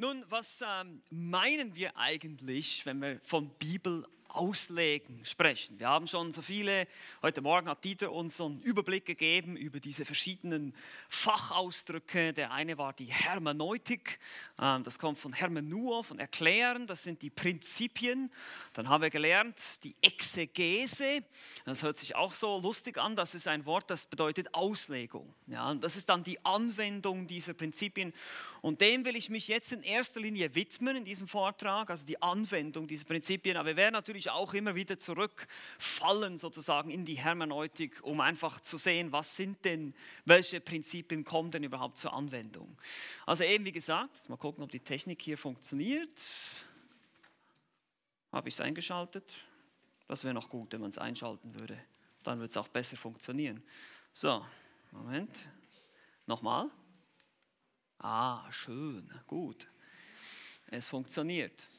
Nun, was ähm, meinen wir eigentlich, wenn wir von Bibel Auslegen sprechen. Wir haben schon so viele, heute Morgen hat Dieter uns so einen Überblick gegeben über diese verschiedenen Fachausdrücke. Der eine war die Hermeneutik, ähm, das kommt von Hermenuo, von Erklären, das sind die Prinzipien. Dann haben wir gelernt die Exegese, das hört sich auch so lustig an, das ist ein Wort, das bedeutet Auslegung. Ja, das ist dann die Anwendung dieser Prinzipien und dem will ich mich jetzt in erster Linie widmen in diesem Vortrag, also die Anwendung dieser Prinzipien. Aber wir werden natürlich natürlich auch immer wieder zurückfallen sozusagen in die Hermeneutik, um einfach zu sehen, was sind denn, welche Prinzipien kommen denn überhaupt zur Anwendung. Also eben wie gesagt, jetzt mal gucken, ob die Technik hier funktioniert. Habe ich es eingeschaltet? Das wäre noch gut, wenn man es einschalten würde. Dann würde es auch besser funktionieren. So, Moment. Nochmal. Ah, schön, gut. Es funktioniert.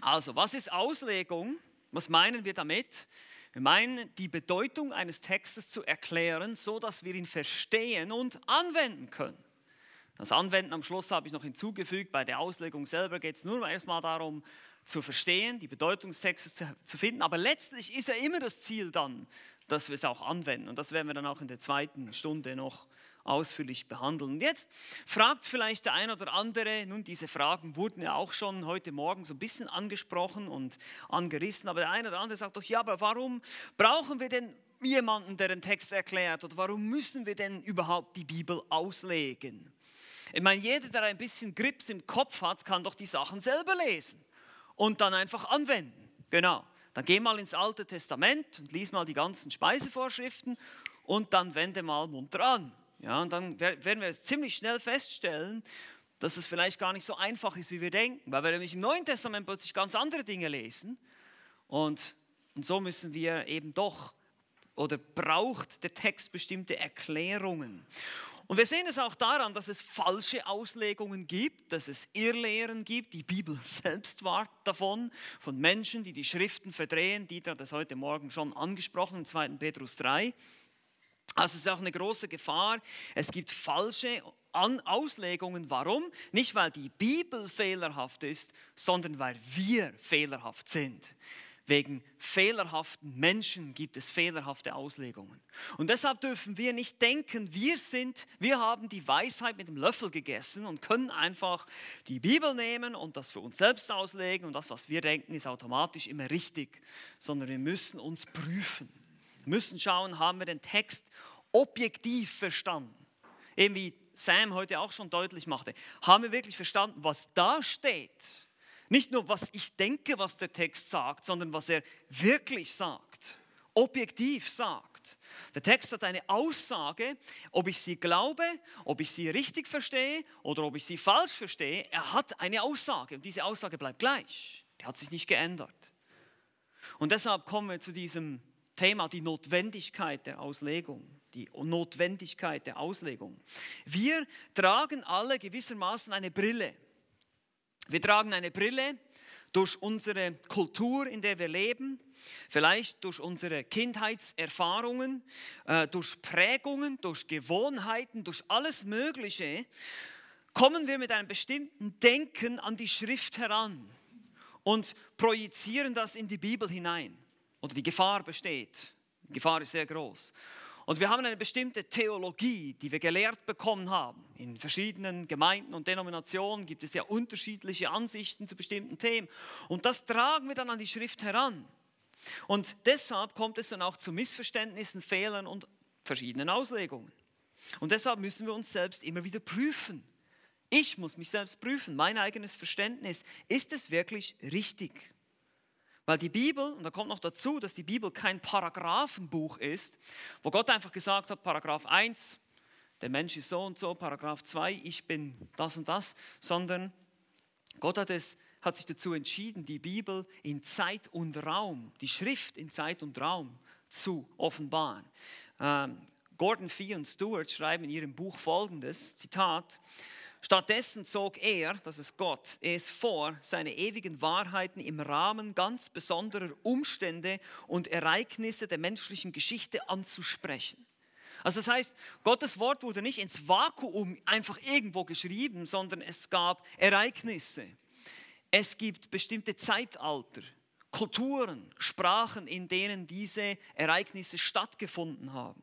Also, was ist Auslegung? Was meinen wir damit? Wir meinen, die Bedeutung eines Textes zu erklären, so dass wir ihn verstehen und anwenden können. Das Anwenden am Schluss habe ich noch hinzugefügt. Bei der Auslegung selber geht es nur erstmal darum, zu verstehen, die Bedeutung des Textes zu finden. Aber letztlich ist ja immer das Ziel dann, dass wir es auch anwenden. Und das werden wir dann auch in der zweiten Stunde noch ausführlich behandeln. Und jetzt fragt vielleicht der ein oder andere, nun diese Fragen wurden ja auch schon heute Morgen so ein bisschen angesprochen und angerissen, aber der eine oder andere sagt doch, ja, aber warum brauchen wir denn jemanden, der den Text erklärt oder warum müssen wir denn überhaupt die Bibel auslegen? Ich meine, jeder, der ein bisschen Grips im Kopf hat, kann doch die Sachen selber lesen und dann einfach anwenden. Genau. Dann geh mal ins Alte Testament und lies mal die ganzen Speisevorschriften und dann wende mal munter an. Ja, und dann werden wir ziemlich schnell feststellen, dass es vielleicht gar nicht so einfach ist, wie wir denken, weil wir nämlich im Neuen Testament plötzlich ganz andere Dinge lesen. Und, und so müssen wir eben doch oder braucht der Text bestimmte Erklärungen. Und wir sehen es auch daran, dass es falsche Auslegungen gibt, dass es Irrlehren gibt. Die Bibel selbst war davon, von Menschen, die die Schriften verdrehen. Dieter hat das heute Morgen schon angesprochen, in 2. Petrus 3. Also es ist auch eine große Gefahr. Es gibt falsche Auslegungen. Warum? Nicht, weil die Bibel fehlerhaft ist, sondern weil wir fehlerhaft sind. Wegen fehlerhaften Menschen gibt es fehlerhafte Auslegungen. Und deshalb dürfen wir nicht denken, wir sind, wir haben die Weisheit mit dem Löffel gegessen und können einfach die Bibel nehmen und das für uns selbst auslegen und das, was wir denken, ist automatisch immer richtig, sondern wir müssen uns prüfen müssen schauen, haben wir den Text objektiv verstanden. Eben wie Sam heute auch schon deutlich machte. Haben wir wirklich verstanden, was da steht? Nicht nur, was ich denke, was der Text sagt, sondern was er wirklich sagt, objektiv sagt. Der Text hat eine Aussage, ob ich sie glaube, ob ich sie richtig verstehe oder ob ich sie falsch verstehe. Er hat eine Aussage und diese Aussage bleibt gleich. Die hat sich nicht geändert. Und deshalb kommen wir zu diesem Thema die Notwendigkeit der Auslegung. Die Notwendigkeit der Auslegung. Wir tragen alle gewissermaßen eine Brille. Wir tragen eine Brille durch unsere Kultur, in der wir leben, vielleicht durch unsere Kindheitserfahrungen, äh, durch Prägungen, durch Gewohnheiten, durch alles Mögliche, kommen wir mit einem bestimmten Denken an die Schrift heran und projizieren das in die Bibel hinein oder die Gefahr besteht. Die Gefahr ist sehr groß. Und wir haben eine bestimmte Theologie, die wir gelehrt bekommen haben. In verschiedenen Gemeinden und Denominationen gibt es ja unterschiedliche Ansichten zu bestimmten Themen. Und das tragen wir dann an die Schrift heran. Und deshalb kommt es dann auch zu Missverständnissen, Fehlern und verschiedenen Auslegungen. Und deshalb müssen wir uns selbst immer wieder prüfen. Ich muss mich selbst prüfen, mein eigenes Verständnis. Ist es wirklich richtig? Weil die Bibel, und da kommt noch dazu, dass die Bibel kein Paragraphenbuch ist, wo Gott einfach gesagt hat, Paragraph 1, der Mensch ist so und so, Paragraph 2, ich bin das und das, sondern Gott hat, es, hat sich dazu entschieden, die Bibel in Zeit und Raum, die Schrift in Zeit und Raum zu offenbaren. Ähm, Gordon Fee und Stewart schreiben in ihrem Buch folgendes, Zitat, Stattdessen zog er, das ist Gott, es vor, seine ewigen Wahrheiten im Rahmen ganz besonderer Umstände und Ereignisse der menschlichen Geschichte anzusprechen. Also das heißt, Gottes Wort wurde nicht ins Vakuum einfach irgendwo geschrieben, sondern es gab Ereignisse. Es gibt bestimmte Zeitalter, Kulturen, Sprachen, in denen diese Ereignisse stattgefunden haben.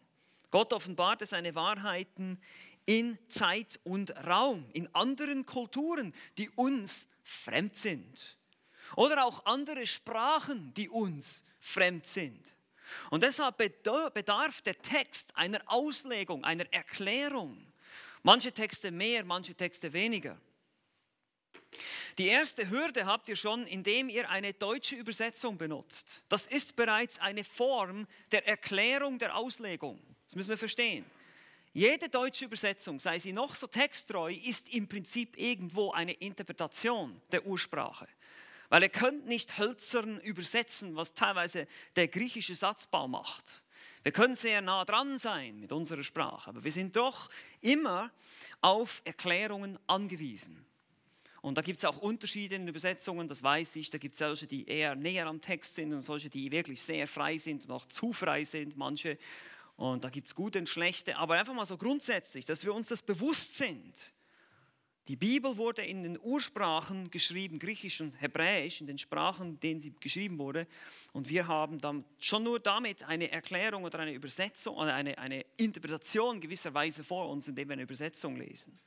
Gott offenbarte seine Wahrheiten in Zeit und Raum, in anderen Kulturen, die uns fremd sind. Oder auch andere Sprachen, die uns fremd sind. Und deshalb bedarf der Text einer Auslegung, einer Erklärung. Manche Texte mehr, manche Texte weniger. Die erste Hürde habt ihr schon, indem ihr eine deutsche Übersetzung benutzt. Das ist bereits eine Form der Erklärung der Auslegung. Das müssen wir verstehen. Jede deutsche Übersetzung, sei sie noch so texttreu, ist im Prinzip irgendwo eine Interpretation der Ursprache. Weil ihr könnt nicht hölzern übersetzen, was teilweise der griechische Satzbau macht. Wir können sehr nah dran sein mit unserer Sprache, aber wir sind doch immer auf Erklärungen angewiesen. Und da gibt es auch Unterschiede in den Übersetzungen, das weiß ich. Da gibt es solche, die eher näher am Text sind und solche, die wirklich sehr frei sind und auch zu frei sind, manche. Und da gibt es gute und schlechte. Aber einfach mal so grundsätzlich, dass wir uns das bewusst sind. Die Bibel wurde in den Ursprachen geschrieben, Griechisch und Hebräisch, in den Sprachen, in denen sie geschrieben wurde. Und wir haben dann schon nur damit eine Erklärung oder eine Übersetzung oder eine, eine Interpretation gewisserweise vor uns, indem wir eine Übersetzung lesen.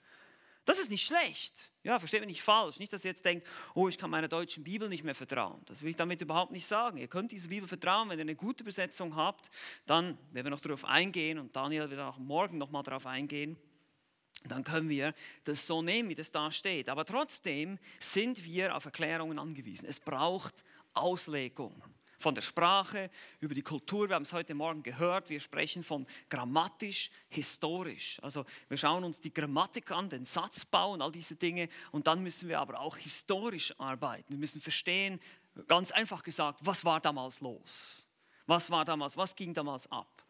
Das ist nicht schlecht. Ja, versteht mich nicht falsch. Nicht, dass ihr jetzt denkt, oh, ich kann meiner deutschen Bibel nicht mehr vertrauen. Das will ich damit überhaupt nicht sagen. Ihr könnt dieser Bibel vertrauen, wenn ihr eine gute Übersetzung habt. Dann werden wir noch darauf eingehen und Daniel wird auch morgen nochmal darauf eingehen dann können wir das so nehmen, wie das da steht. Aber trotzdem sind wir auf Erklärungen angewiesen. Es braucht Auslegung. Von der Sprache über die Kultur, wir haben es heute Morgen gehört, wir sprechen von grammatisch, historisch. Also wir schauen uns die Grammatik an, den Satzbau und all diese Dinge und dann müssen wir aber auch historisch arbeiten. Wir müssen verstehen, ganz einfach gesagt, was war damals los? Was war damals, was ging damals ab?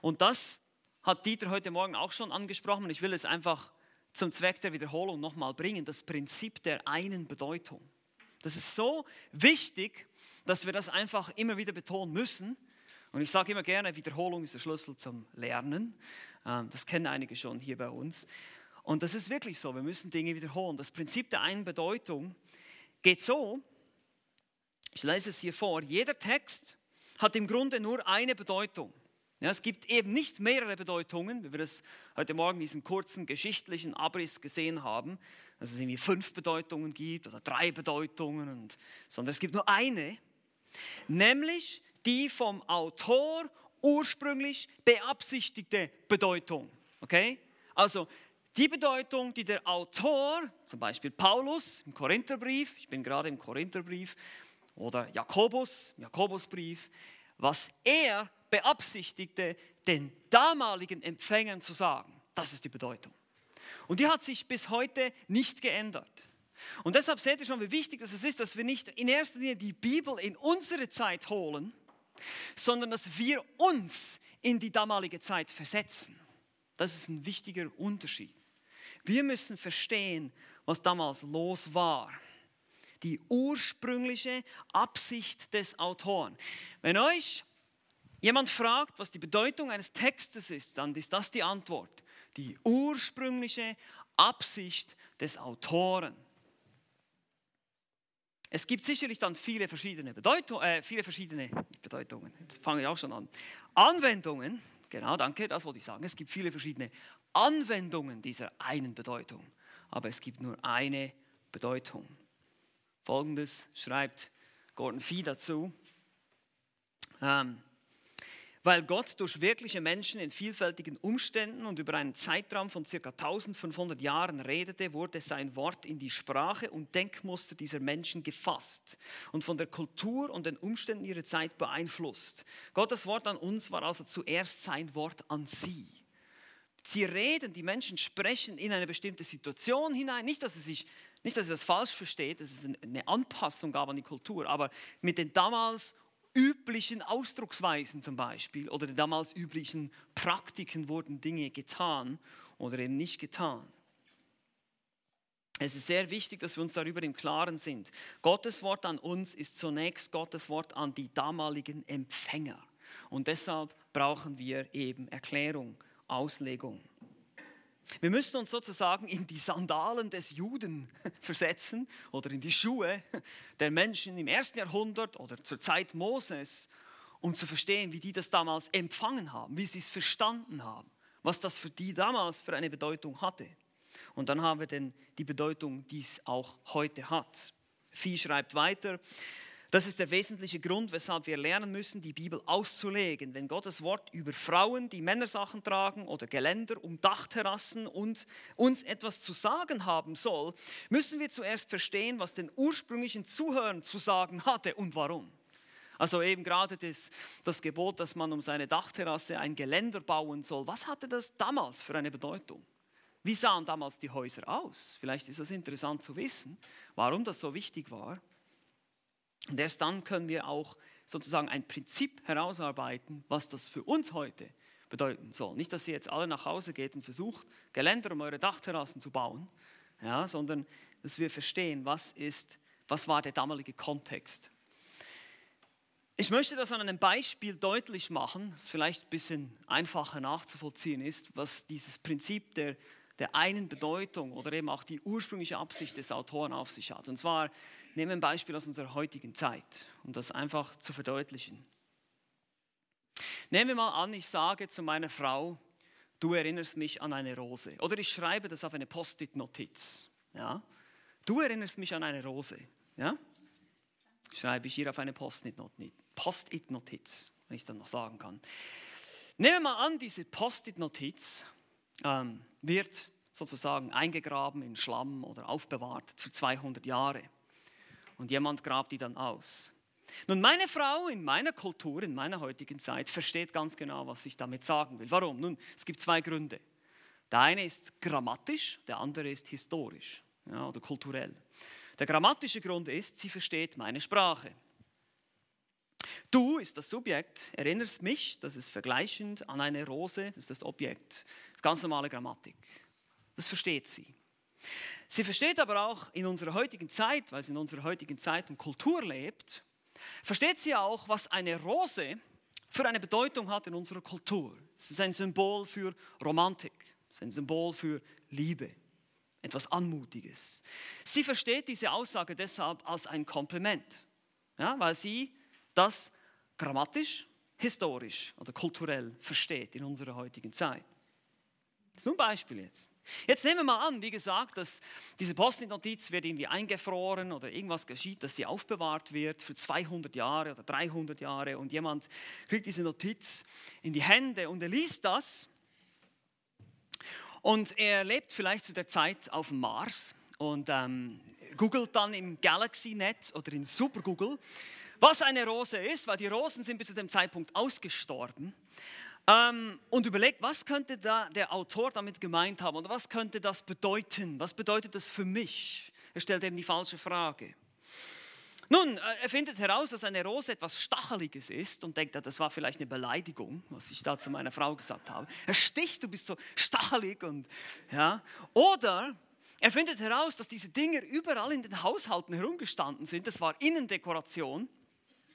Und das hat Dieter heute Morgen auch schon angesprochen. Ich will es einfach zum Zweck der Wiederholung nochmal bringen, das Prinzip der einen Bedeutung. Das ist so wichtig, dass wir das einfach immer wieder betonen müssen. Und ich sage immer gerne, Wiederholung ist der Schlüssel zum Lernen. Ähm, das kennen einige schon hier bei uns. Und das ist wirklich so, wir müssen Dinge wiederholen. Das Prinzip der einen Bedeutung geht so, ich lese es hier vor, jeder Text hat im Grunde nur eine Bedeutung. Ja, es gibt eben nicht mehrere Bedeutungen, wie wir das heute Morgen in diesem kurzen geschichtlichen Abriss gesehen haben, dass es irgendwie fünf Bedeutungen gibt oder drei Bedeutungen, und, sondern es gibt nur eine, nämlich die vom Autor ursprünglich beabsichtigte Bedeutung. Okay? Also die Bedeutung, die der Autor, zum Beispiel Paulus im Korintherbrief, ich bin gerade im Korintherbrief, oder Jakobus, im Jakobusbrief, was er beabsichtigte, den damaligen Empfängern zu sagen. Das ist die Bedeutung. Und die hat sich bis heute nicht geändert. Und deshalb seht ihr schon, wie wichtig es ist, dass wir nicht in erster Linie die Bibel in unsere Zeit holen, sondern dass wir uns in die damalige Zeit versetzen. Das ist ein wichtiger Unterschied. Wir müssen verstehen, was damals los war. Die ursprüngliche Absicht des Autoren. Wenn euch jemand fragt, was die Bedeutung eines Textes ist, dann ist das die Antwort. Die ursprüngliche Absicht des Autoren. Es gibt sicherlich dann viele verschiedene, Bedeutung, äh, viele verschiedene Bedeutungen. Jetzt fange ich auch schon an. Anwendungen, genau, danke, das wollte ich sagen. Es gibt viele verschiedene Anwendungen dieser einen Bedeutung. Aber es gibt nur eine Bedeutung. Folgendes schreibt Gordon Fee dazu. Ähm, weil Gott durch wirkliche Menschen in vielfältigen Umständen und über einen Zeitraum von ca. 1500 Jahren redete, wurde sein Wort in die Sprache und Denkmuster dieser Menschen gefasst und von der Kultur und den Umständen ihrer Zeit beeinflusst. Gottes Wort an uns war also zuerst sein Wort an sie. Sie reden, die Menschen sprechen in eine bestimmte Situation hinein. Nicht, dass, sie sich, nicht, dass ihr das falsch versteht, dass es eine Anpassung gab an die Kultur, aber mit den damals üblichen Ausdrucksweisen zum Beispiel oder den damals üblichen Praktiken wurden Dinge getan oder eben nicht getan. Es ist sehr wichtig, dass wir uns darüber im Klaren sind. Gottes Wort an uns ist zunächst Gottes Wort an die damaligen Empfänger. Und deshalb brauchen wir eben Erklärung, Auslegung. Wir müssen uns sozusagen in die Sandalen des Juden versetzen oder in die Schuhe der Menschen im ersten Jahrhundert oder zur Zeit Moses, um zu verstehen, wie die das damals empfangen haben, wie sie es verstanden haben, was das für die damals für eine Bedeutung hatte. Und dann haben wir denn die Bedeutung, die es auch heute hat. Vieh schreibt weiter, das ist der wesentliche Grund, weshalb wir lernen müssen, die Bibel auszulegen. Wenn Gottes Wort über Frauen, die Männersachen tragen oder Geländer um Dachterrassen und uns etwas zu sagen haben soll, müssen wir zuerst verstehen, was den ursprünglichen Zuhörern zu sagen hatte und warum. Also eben gerade das, das Gebot, dass man um seine Dachterrasse ein Geländer bauen soll. Was hatte das damals für eine Bedeutung? Wie sahen damals die Häuser aus? Vielleicht ist es interessant zu wissen, warum das so wichtig war. Und erst dann können wir auch sozusagen ein Prinzip herausarbeiten, was das für uns heute bedeuten soll. Nicht, dass ihr jetzt alle nach Hause geht und versucht, Geländer um eure Dachterrassen zu bauen, ja, sondern dass wir verstehen, was, ist, was war der damalige Kontext. Ich möchte das an einem Beispiel deutlich machen, das vielleicht ein bisschen einfacher nachzuvollziehen ist, was dieses Prinzip der, der einen Bedeutung oder eben auch die ursprüngliche Absicht des Autoren auf sich hat. Und zwar Nehmen wir ein Beispiel aus unserer heutigen Zeit, um das einfach zu verdeutlichen. Nehmen wir mal an, ich sage zu meiner Frau, du erinnerst mich an eine Rose. Oder ich schreibe das auf eine Post-it-Notiz. Ja? Du erinnerst mich an eine Rose. Ja? Schreibe ich hier auf eine Post-it-Notiz, wenn ich dann noch sagen kann. Nehmen wir mal an, diese Post-it-Notiz ähm, wird sozusagen eingegraben in Schlamm oder aufbewahrt für 200 Jahre und jemand grabt die dann aus. Nun, meine Frau in meiner Kultur, in meiner heutigen Zeit, versteht ganz genau, was ich damit sagen will. Warum? Nun, es gibt zwei Gründe. Der eine ist grammatisch, der andere ist historisch ja, oder kulturell. Der grammatische Grund ist, sie versteht meine Sprache. Du ist das Subjekt, erinnerst mich, das ist vergleichend an eine Rose, das ist das Objekt. Das ist ganz normale Grammatik. Das versteht sie. Sie versteht aber auch in unserer heutigen Zeit, weil sie in unserer heutigen Zeit und Kultur lebt, versteht sie auch, was eine Rose für eine Bedeutung hat in unserer Kultur. Es ist ein Symbol für Romantik, es ist ein Symbol für Liebe, etwas Anmutiges. Sie versteht diese Aussage deshalb als ein Kompliment, ja, weil sie das grammatisch, historisch oder kulturell versteht in unserer heutigen Zeit. Ein Beispiel jetzt. Jetzt nehmen wir mal an, wie gesagt, dass diese Post-it-Notiz wird irgendwie eingefroren oder irgendwas geschieht, dass sie aufbewahrt wird für 200 Jahre oder 300 Jahre und jemand kriegt diese Notiz in die Hände und er liest das und er lebt vielleicht zu der Zeit auf dem Mars und ähm, googelt dann im Galaxy-Net oder in Super Google, was eine Rose ist, weil die Rosen sind bis zu dem Zeitpunkt ausgestorben. Ähm, und überlegt, was könnte da der Autor damit gemeint haben oder was könnte das bedeuten? Was bedeutet das für mich? Er stellt eben die falsche Frage. Nun, äh, er findet heraus, dass eine Rose etwas Stacheliges ist und denkt, das war vielleicht eine Beleidigung, was ich da zu meiner Frau gesagt habe. Er sticht, du bist so stachelig und ja. Oder er findet heraus, dass diese Dinger überall in den Haushalten herumgestanden sind. Das war Innendekoration.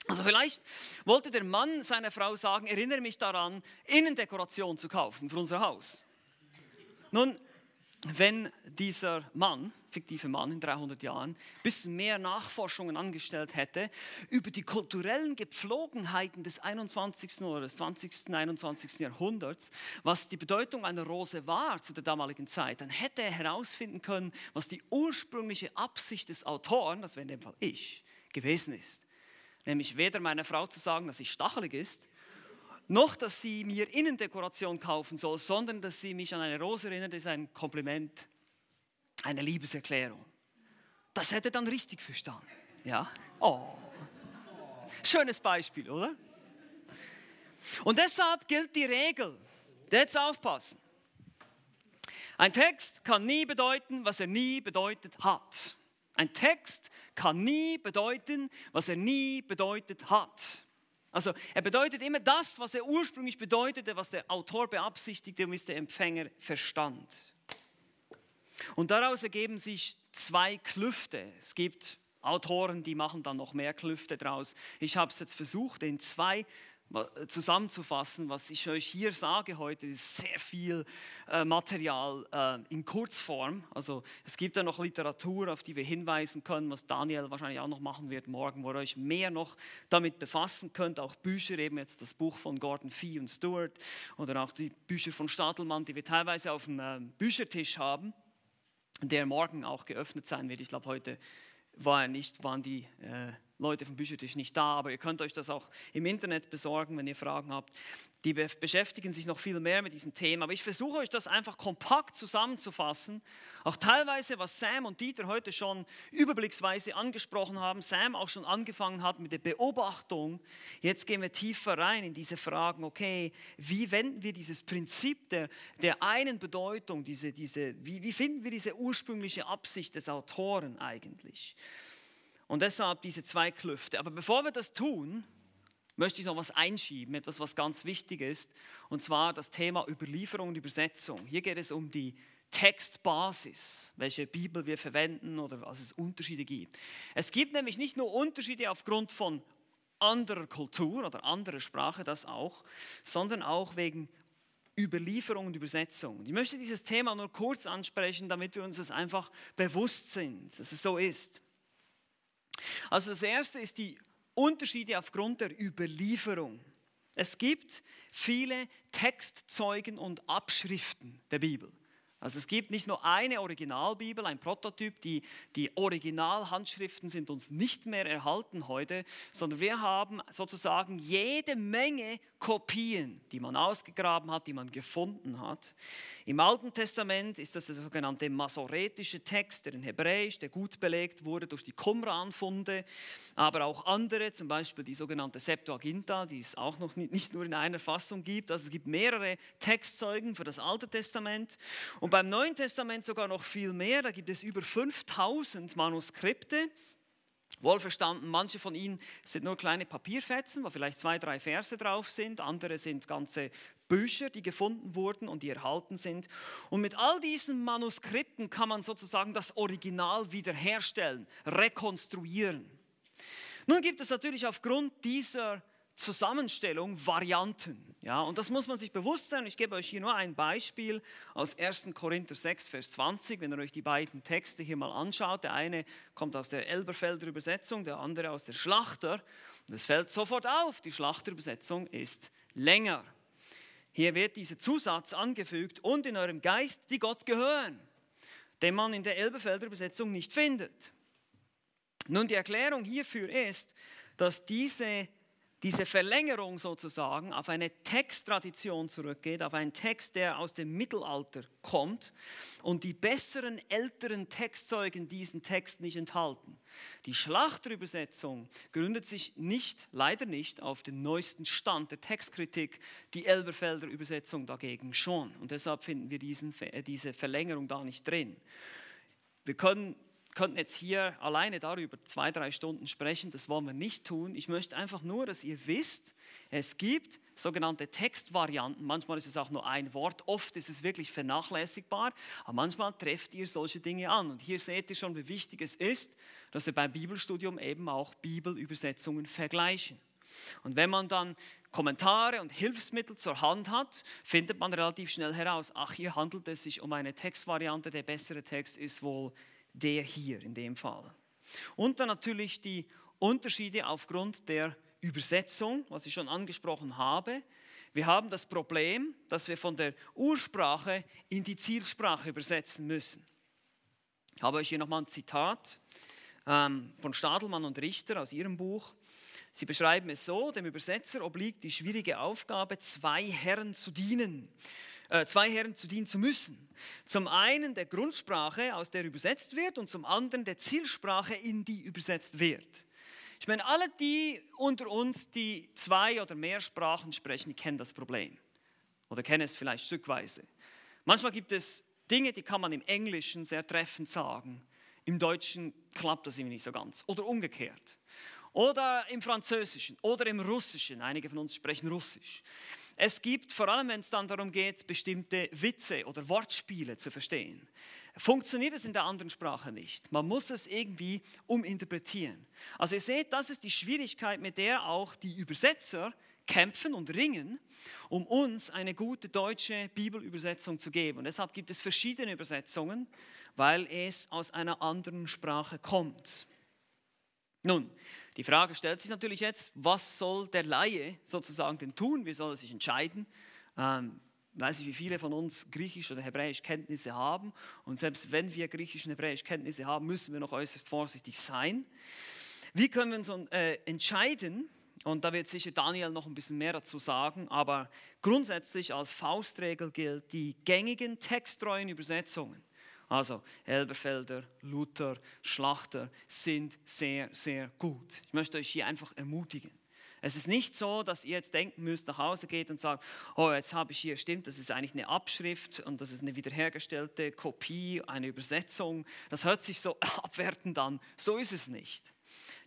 Also vielleicht wollte der Mann seiner Frau sagen, erinnere mich daran, Innendekoration zu kaufen für unser Haus. Nun, wenn dieser Mann, fiktive Mann in 300 Jahren, ein bisschen mehr Nachforschungen angestellt hätte über die kulturellen Gepflogenheiten des 21. oder des 20. 21. Jahrhunderts, was die Bedeutung einer Rose war zu der damaligen Zeit, dann hätte er herausfinden können, was die ursprüngliche Absicht des Autoren, das wäre in dem Fall ich, gewesen ist nämlich weder meiner Frau zu sagen, dass sie stachelig ist, noch dass sie mir Innendekoration kaufen soll, sondern dass sie mich an eine Rose erinnert, ist ein Kompliment, eine Liebeserklärung. Das hätte dann richtig verstanden. Ja? Oh. Schönes Beispiel, oder? Und deshalb gilt die Regel, jetzt aufpassen. Ein Text kann nie bedeuten, was er nie bedeutet hat. Ein Text kann nie bedeuten, was er nie bedeutet hat. Also er bedeutet immer das, was er ursprünglich bedeutete, was der Autor beabsichtigte und was der Empfänger verstand. Und daraus ergeben sich zwei Klüfte. Es gibt Autoren, die machen dann noch mehr Klüfte draus. Ich habe es jetzt versucht, in zwei zusammenzufassen, was ich euch hier sage heute, ist sehr viel äh, Material äh, in Kurzform. Also es gibt da noch Literatur, auf die wir hinweisen können, was Daniel wahrscheinlich auch noch machen wird morgen, wo ihr euch mehr noch damit befassen könnt. Auch Bücher, eben jetzt das Buch von Gordon Fee und Stewart oder auch die Bücher von Stadelmann, die wir teilweise auf dem äh, Büchertisch haben, der morgen auch geöffnet sein wird. Ich glaube, heute war er nicht, waren die äh, Leute vom Büchertisch nicht da, aber ihr könnt euch das auch im Internet besorgen, wenn ihr Fragen habt. Die beschäftigen sich noch viel mehr mit diesen Themen, aber ich versuche euch das einfach kompakt zusammenzufassen, auch teilweise, was Sam und Dieter heute schon überblicksweise angesprochen haben, Sam auch schon angefangen hat mit der Beobachtung. Jetzt gehen wir tiefer rein in diese Fragen, okay, wie wenden wir dieses Prinzip der, der einen Bedeutung, diese, diese, wie, wie finden wir diese ursprüngliche Absicht des Autoren eigentlich? Und deshalb diese zwei Klüfte. Aber bevor wir das tun, möchte ich noch was einschieben, etwas, was ganz wichtig ist, und zwar das Thema Überlieferung und Übersetzung. Hier geht es um die Textbasis, welche Bibel wir verwenden oder was es Unterschiede gibt. Es gibt nämlich nicht nur Unterschiede aufgrund von anderer Kultur oder anderer Sprache, das auch, sondern auch wegen Überlieferung und Übersetzung. Ich möchte dieses Thema nur kurz ansprechen, damit wir uns das einfach bewusst sind, dass es so ist. Also das erste ist die Unterschiede aufgrund der Überlieferung. Es gibt viele Textzeugen und Abschriften der Bibel. Also es gibt nicht nur eine Originalbibel, ein Prototyp, die, die Originalhandschriften sind uns nicht mehr erhalten heute, sondern wir haben sozusagen jede Menge Kopien, die man ausgegraben hat, die man gefunden hat. Im Alten Testament ist das der sogenannte masoretische Text, der in Hebräisch, der gut belegt wurde durch die Qumran-Funde, aber auch andere, zum Beispiel die sogenannte Septuaginta, die es auch noch nicht nur in einer Fassung gibt. Also es gibt mehrere Textzeugen für das Alte Testament. Und beim Neuen Testament sogar noch viel mehr. Da gibt es über 5000 Manuskripte. Wohlverstanden, manche von ihnen sind nur kleine Papierfetzen, wo vielleicht zwei, drei Verse drauf sind. Andere sind ganze Bücher, die gefunden wurden und die erhalten sind. Und mit all diesen Manuskripten kann man sozusagen das Original wiederherstellen, rekonstruieren. Nun gibt es natürlich aufgrund dieser Zusammenstellung Varianten. Ja, und das muss man sich bewusst sein. Ich gebe euch hier nur ein Beispiel aus 1. Korinther 6, Vers 20. Wenn ihr euch die beiden Texte hier mal anschaut, der eine kommt aus der Elberfelder Übersetzung, der andere aus der Schlachter. Und es fällt sofort auf, die Schlachterübersetzung ist länger. Hier wird dieser Zusatz angefügt und in eurem Geist, die Gott gehören, den man in der Elberfelder Übersetzung nicht findet. Nun, die Erklärung hierfür ist, dass diese diese Verlängerung sozusagen auf eine Texttradition zurückgeht, auf einen Text, der aus dem Mittelalter kommt und die besseren älteren Textzeugen diesen Text nicht enthalten. Die Schlachterübersetzung gründet sich nicht, leider nicht, auf den neuesten Stand der Textkritik, die Elberfelder Übersetzung dagegen schon. Und deshalb finden wir diesen, diese Verlängerung da nicht drin. Wir können könnten jetzt hier alleine darüber zwei, drei Stunden sprechen, das wollen wir nicht tun. Ich möchte einfach nur, dass ihr wisst, es gibt sogenannte Textvarianten. Manchmal ist es auch nur ein Wort, oft ist es wirklich vernachlässigbar, aber manchmal trefft ihr solche Dinge an. Und hier seht ihr schon, wie wichtig es ist, dass wir beim Bibelstudium eben auch Bibelübersetzungen vergleichen. Und wenn man dann Kommentare und Hilfsmittel zur Hand hat, findet man relativ schnell heraus, ach, hier handelt es sich um eine Textvariante, der bessere Text ist wohl der hier in dem Fall. Und dann natürlich die Unterschiede aufgrund der Übersetzung, was ich schon angesprochen habe. Wir haben das Problem, dass wir von der Ursprache in die Zielsprache übersetzen müssen. Ich habe euch hier nochmal ein Zitat ähm, von Stadelmann und Richter aus ihrem Buch. Sie beschreiben es so, dem Übersetzer obliegt die schwierige Aufgabe, zwei Herren zu dienen äh, zwei Herren zu dienen zu müssen. Zum einen der Grundsprache, aus der übersetzt wird, und zum anderen der Zielsprache, in die übersetzt wird. Ich meine, alle die unter uns, die zwei oder mehr Sprachen sprechen, die kennen das Problem. Oder kennen es vielleicht stückweise. Manchmal gibt es Dinge, die kann man im Englischen sehr treffend sagen. Im Deutschen klappt das irgendwie nicht so ganz. Oder umgekehrt. Oder im Französischen oder im Russischen. Einige von uns sprechen Russisch. Es gibt, vor allem wenn es dann darum geht, bestimmte Witze oder Wortspiele zu verstehen, funktioniert es in der anderen Sprache nicht. Man muss es irgendwie uminterpretieren. Also ihr seht, das ist die Schwierigkeit, mit der auch die Übersetzer kämpfen und ringen, um uns eine gute deutsche Bibelübersetzung zu geben. Und deshalb gibt es verschiedene Übersetzungen, weil es aus einer anderen Sprache kommt. Nun, die Frage stellt sich natürlich jetzt, was soll der Laie sozusagen denn tun? Wie soll er sich entscheiden? Ähm, weiß ich, wie viele von uns Griechisch oder Hebräisch Kenntnisse haben. Und selbst wenn wir Griechisch und Hebräisch Kenntnisse haben, müssen wir noch äußerst vorsichtig sein. Wie können wir uns äh, entscheiden? Und da wird sicher Daniel noch ein bisschen mehr dazu sagen, aber grundsätzlich als Faustregel gilt, die gängigen texttreuen Übersetzungen, also Elberfelder, Luther, Schlachter, sind sehr, sehr gut. Ich möchte euch hier einfach ermutigen. Es ist nicht so, dass ihr jetzt denken müsst, nach Hause geht und sagt, oh, jetzt habe ich hier, stimmt, das ist eigentlich eine Abschrift und das ist eine wiederhergestellte Kopie, eine Übersetzung. Das hört sich so abwertend an. So ist es nicht.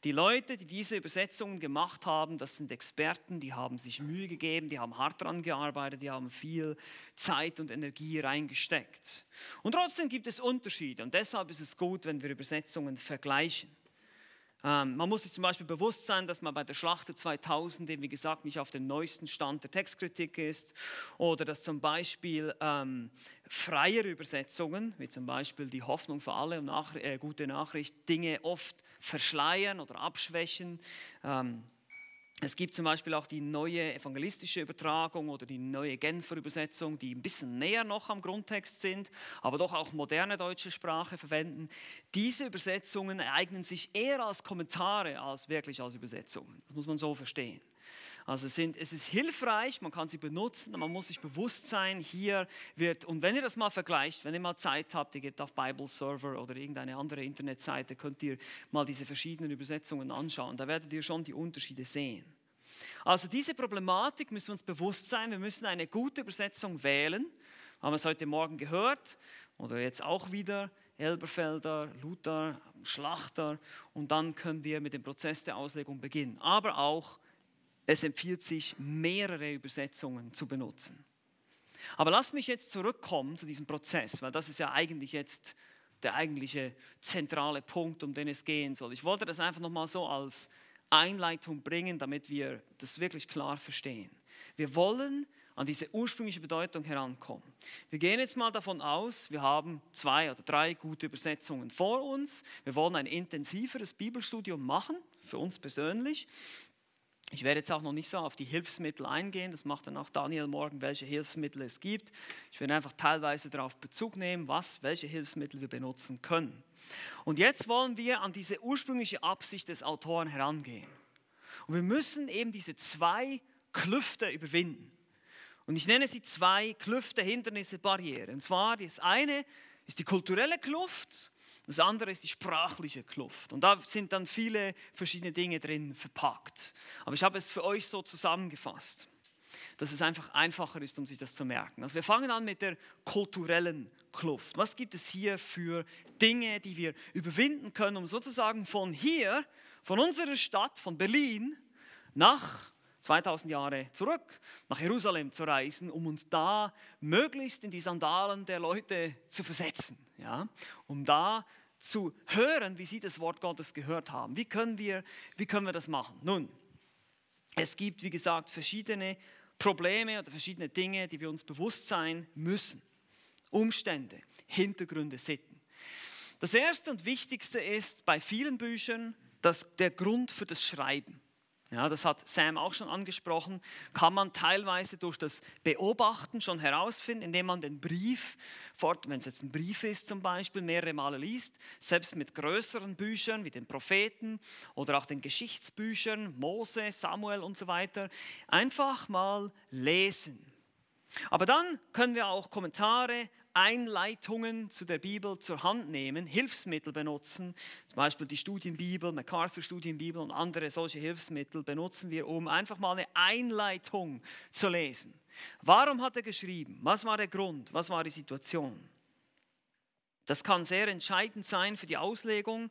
Die Leute, die diese Übersetzungen gemacht haben, das sind Experten, die haben sich Mühe gegeben, die haben hart daran gearbeitet, die haben viel Zeit und Energie reingesteckt. Und trotzdem gibt es Unterschiede und deshalb ist es gut, wenn wir Übersetzungen vergleichen. Ähm, man muss sich zum Beispiel bewusst sein, dass man bei der Schlachter 2000, wie gesagt, nicht auf dem neuesten Stand der Textkritik ist. Oder dass zum Beispiel ähm, freiere Übersetzungen, wie zum Beispiel die Hoffnung für alle und nach, äh, gute Nachricht, Dinge oft verschleiern oder abschwächen. Ähm, es gibt zum Beispiel auch die neue evangelistische Übertragung oder die neue Genfer Übersetzung, die ein bisschen näher noch am Grundtext sind, aber doch auch moderne deutsche Sprache verwenden. Diese Übersetzungen eignen sich eher als Kommentare als wirklich als Übersetzungen. Das muss man so verstehen. Also es, sind, es ist hilfreich, man kann sie benutzen, man muss sich bewusst sein, hier wird, und wenn ihr das mal vergleicht, wenn ihr mal Zeit habt, ihr geht auf Bible Server oder irgendeine andere Internetseite, könnt ihr mal diese verschiedenen Übersetzungen anschauen. Da werdet ihr schon die Unterschiede sehen. Also diese Problematik müssen wir uns bewusst sein. Wir müssen eine gute Übersetzung wählen. Haben wir es heute Morgen gehört oder jetzt auch wieder. Elberfelder, Luther, Schlachter und dann können wir mit dem Prozess der Auslegung beginnen. Aber auch es empfiehlt sich, mehrere Übersetzungen zu benutzen. Aber lass mich jetzt zurückkommen zu diesem Prozess, weil das ist ja eigentlich jetzt der eigentliche zentrale Punkt, um den es gehen soll. Ich wollte das einfach nochmal so als Einleitung bringen, damit wir das wirklich klar verstehen. Wir wollen an diese ursprüngliche Bedeutung herankommen. Wir gehen jetzt mal davon aus, wir haben zwei oder drei gute Übersetzungen vor uns. Wir wollen ein intensiveres Bibelstudium machen, für uns persönlich. Ich werde jetzt auch noch nicht so auf die Hilfsmittel eingehen, das macht dann auch Daniel morgen, welche Hilfsmittel es gibt. Ich werde einfach teilweise darauf Bezug nehmen, was, welche Hilfsmittel wir benutzen können. Und jetzt wollen wir an diese ursprüngliche Absicht des Autoren herangehen. Und wir müssen eben diese zwei Klüfte überwinden. Und ich nenne sie zwei Klüfte, Hindernisse, Barrieren. Und zwar das eine ist die kulturelle Kluft das andere ist die sprachliche Kluft. Und da sind dann viele verschiedene Dinge drin verpackt. Aber ich habe es für euch so zusammengefasst, dass es einfach einfacher ist, um sich das zu merken. Also wir fangen an mit der kulturellen Kluft. Was gibt es hier für Dinge, die wir überwinden können, um sozusagen von hier, von unserer Stadt, von Berlin, nach 2000 Jahre zurück nach Jerusalem zu reisen, um uns da möglichst in die Sandalen der Leute zu versetzen, ja? um da zu hören, wie sie das Wort Gottes gehört haben. Wie können wir, wie können wir das machen? Nun, es gibt, wie gesagt, verschiedene Probleme oder verschiedene Dinge, die wir uns bewusst sein müssen. Umstände, Hintergründe, Sitten. Das erste und wichtigste ist bei vielen Büchern das, der Grund für das Schreiben ja, das hat Sam auch schon angesprochen, kann man teilweise durch das Beobachten schon herausfinden, indem man den Brief, wenn es jetzt ein Brief ist zum Beispiel, mehrere Male liest, selbst mit größeren Büchern wie den Propheten oder auch den Geschichtsbüchern, Mose, Samuel und so weiter, einfach mal lesen. Aber dann können wir auch Kommentare, Einleitungen zu der Bibel zur Hand nehmen, Hilfsmittel benutzen, zum Beispiel die Studienbibel, MacArthur Studienbibel und andere solche Hilfsmittel benutzen wir, um einfach mal eine Einleitung zu lesen. Warum hat er geschrieben? Was war der Grund? Was war die Situation? Das kann sehr entscheidend sein für die Auslegung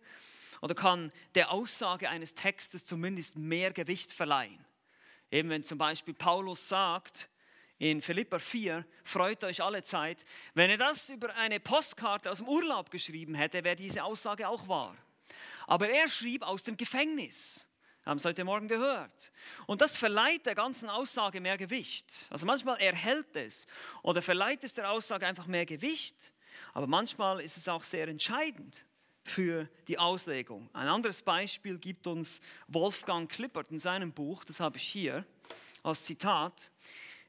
oder kann der Aussage eines Textes zumindest mehr Gewicht verleihen. Eben wenn zum Beispiel Paulus sagt, in Philippa 4, freut euch alle Zeit. Wenn er das über eine Postkarte aus dem Urlaub geschrieben hätte, wäre diese Aussage auch wahr. Aber er schrieb aus dem Gefängnis. Wir haben es heute Morgen gehört. Und das verleiht der ganzen Aussage mehr Gewicht. Also manchmal erhält es oder verleiht es der Aussage einfach mehr Gewicht, aber manchmal ist es auch sehr entscheidend für die Auslegung. Ein anderes Beispiel gibt uns Wolfgang Klippert in seinem Buch, das habe ich hier als Zitat.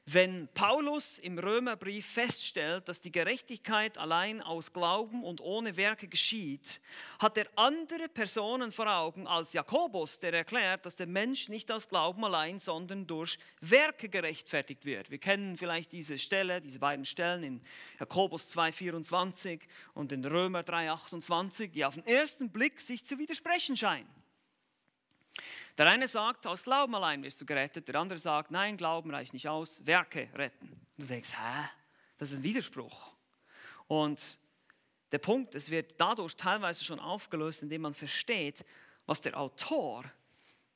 Wenn Paulus im Römerbrief feststellt, dass die Gerechtigkeit allein aus Glauben und ohne Werke geschieht, hat er andere Personen vor Augen als Jakobus, der erklärt, dass der Mensch nicht aus Glauben allein, sondern durch Werke gerechtfertigt wird. Wir kennen vielleicht diese Stelle, diese beiden Stellen in Jakobus 2,24 und in Römer 3,28, die auf den ersten Blick sich zu widersprechen scheinen. Der eine sagt, aus Glauben allein wirst du gerettet. Der andere sagt, nein, Glauben reicht nicht aus, Werke retten. Und du denkst, hä? Das ist ein Widerspruch. Und der Punkt, es wird dadurch teilweise schon aufgelöst, indem man versteht, was der Autor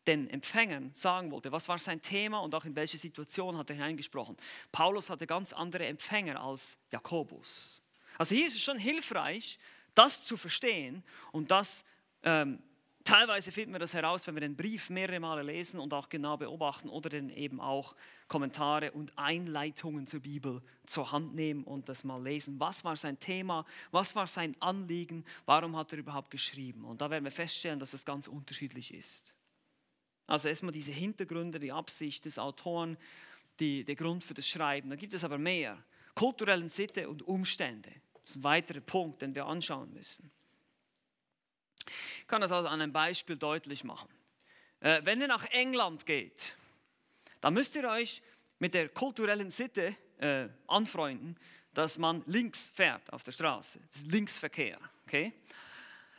den Empfängern sagen wollte. Was war sein Thema und auch in welche Situation hat er hineingesprochen. Paulus hatte ganz andere Empfänger als Jakobus. Also hier ist es schon hilfreich, das zu verstehen und das ähm, Teilweise finden wir das heraus, wenn wir den Brief mehrere Male lesen und auch genau beobachten oder dann eben auch Kommentare und Einleitungen zur Bibel zur Hand nehmen und das mal lesen. Was war sein Thema? Was war sein Anliegen? Warum hat er überhaupt geschrieben? Und da werden wir feststellen, dass es ganz unterschiedlich ist. Also erstmal diese Hintergründe, die Absicht des Autoren, die, der Grund für das Schreiben. Da gibt es aber mehr. Kulturellen Sitte und Umstände. Das ist ein weiterer Punkt, den wir anschauen müssen. Ich kann das also an einem Beispiel deutlich machen. Äh, wenn ihr nach England geht, dann müsst ihr euch mit der kulturellen Sitte äh, anfreunden, dass man links fährt auf der Straße. Das ist Linksverkehr. Okay?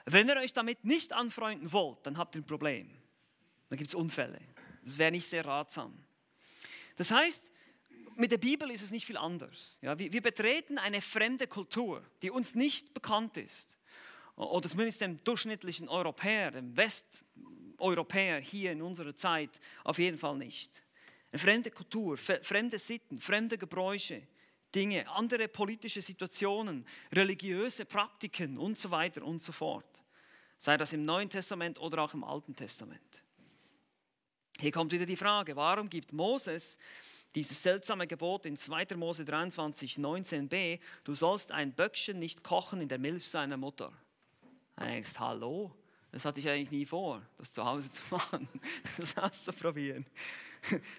Wenn ihr euch damit nicht anfreunden wollt, dann habt ihr ein Problem. Dann gibt es Unfälle. Das wäre nicht sehr ratsam. Das heißt, mit der Bibel ist es nicht viel anders. Ja, wir, wir betreten eine fremde Kultur, die uns nicht bekannt ist oder zumindest dem durchschnittlichen Europäer, dem Westeuropäer hier in unserer Zeit auf jeden Fall nicht. Eine fremde Kultur, fremde Sitten, fremde Gebräuche, Dinge, andere politische Situationen, religiöse Praktiken und so weiter und so fort. Sei das im Neuen Testament oder auch im Alten Testament. Hier kommt wieder die Frage, warum gibt Moses dieses seltsame Gebot in 2. Mose 23, 19b, du sollst ein Böckchen nicht kochen in der Milch seiner Mutter. Du denkst, hallo, das hatte ich eigentlich nie vor, das zu Hause zu machen, das auszuprobieren.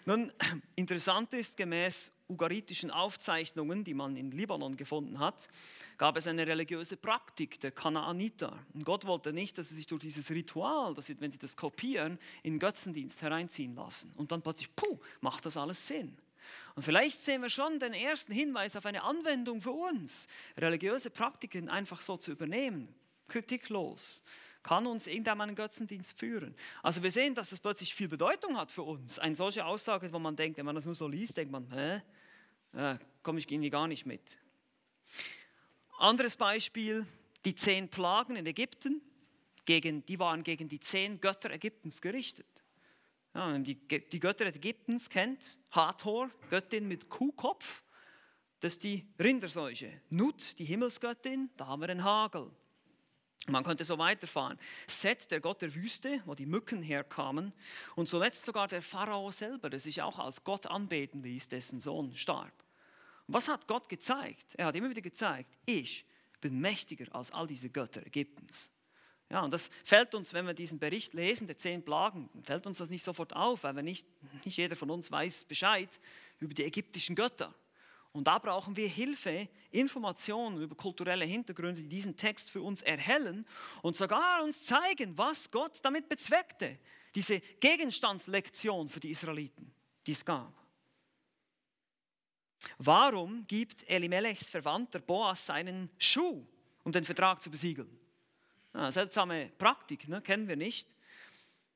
Nun, interessant ist, gemäß ugaritischen Aufzeichnungen, die man in Libanon gefunden hat, gab es eine religiöse Praktik der Kanaaniter. Und Gott wollte nicht, dass sie sich durch dieses Ritual, dass sie, wenn sie das kopieren, in Götzendienst hereinziehen lassen. Und dann plötzlich, puh, macht das alles Sinn. Und vielleicht sehen wir schon den ersten Hinweis auf eine Anwendung für uns, religiöse Praktiken einfach so zu übernehmen kritiklos, kann uns irgendeinen Götzendienst führen. Also wir sehen, dass das plötzlich viel Bedeutung hat für uns. Eine solche Aussage, wo man denkt, wenn man das nur so liest, denkt man, hä, äh, komme ich irgendwie gar nicht mit. Anderes Beispiel, die zehn Plagen in Ägypten, gegen, die waren gegen die zehn Götter Ägyptens gerichtet. Ja, die, die Götter Ägyptens kennt, Hathor, Göttin mit Kuhkopf, das ist die Rinderseuche. Nut, die Himmelsgöttin, da haben wir den Hagel. Man könnte so weiterfahren. Set, der Gott der Wüste, wo die Mücken herkamen. Und zuletzt sogar der Pharao selber, der sich auch als Gott anbeten ließ, dessen Sohn starb. Und was hat Gott gezeigt? Er hat immer wieder gezeigt, ich bin mächtiger als all diese Götter Ägyptens. Ja, und das fällt uns, wenn wir diesen Bericht lesen, der zehn Plagen, fällt uns das nicht sofort auf, weil wir nicht, nicht jeder von uns weiß Bescheid über die ägyptischen Götter. Und da brauchen wir Hilfe, Informationen über kulturelle Hintergründe, die diesen Text für uns erhellen und sogar uns zeigen, was Gott damit bezweckte. Diese Gegenstandslektion für die Israeliten, die es gab. Warum gibt Elimelechs Verwandter Boas seinen Schuh, um den Vertrag zu besiegeln? Ja, seltsame Praktik, ne? kennen wir nicht.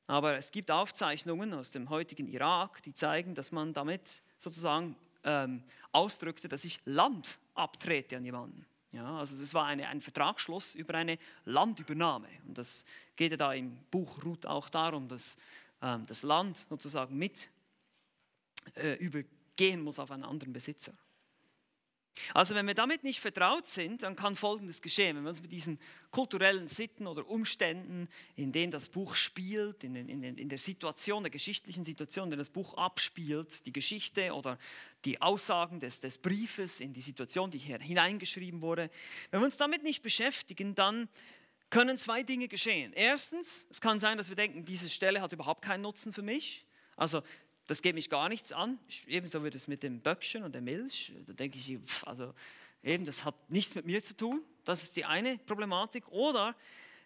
Aber es gibt Aufzeichnungen aus dem heutigen Irak, die zeigen, dass man damit sozusagen ähm, ausdrückte, dass ich Land abtrete an jemanden. Ja, also es war eine, ein Vertragsschluss über eine Landübernahme. Und das geht ja da im Buch Ruth auch darum, dass ähm, das Land sozusagen mit äh, übergehen muss auf einen anderen Besitzer. Also wenn wir damit nicht vertraut sind, dann kann Folgendes geschehen. Wenn wir uns mit diesen kulturellen Sitten oder Umständen, in denen das Buch spielt, in, in, in der Situation, der geschichtlichen Situation, in der das Buch abspielt, die Geschichte oder die Aussagen des, des Briefes in die Situation, die hier hineingeschrieben wurde, wenn wir uns damit nicht beschäftigen, dann können zwei Dinge geschehen. Erstens, es kann sein, dass wir denken, diese Stelle hat überhaupt keinen Nutzen für mich. Also das geht mich gar nichts an. Ebenso wird es mit dem Böckchen und der Milch. Da denke ich, also eben, das hat nichts mit mir zu tun. Das ist die eine Problematik. Oder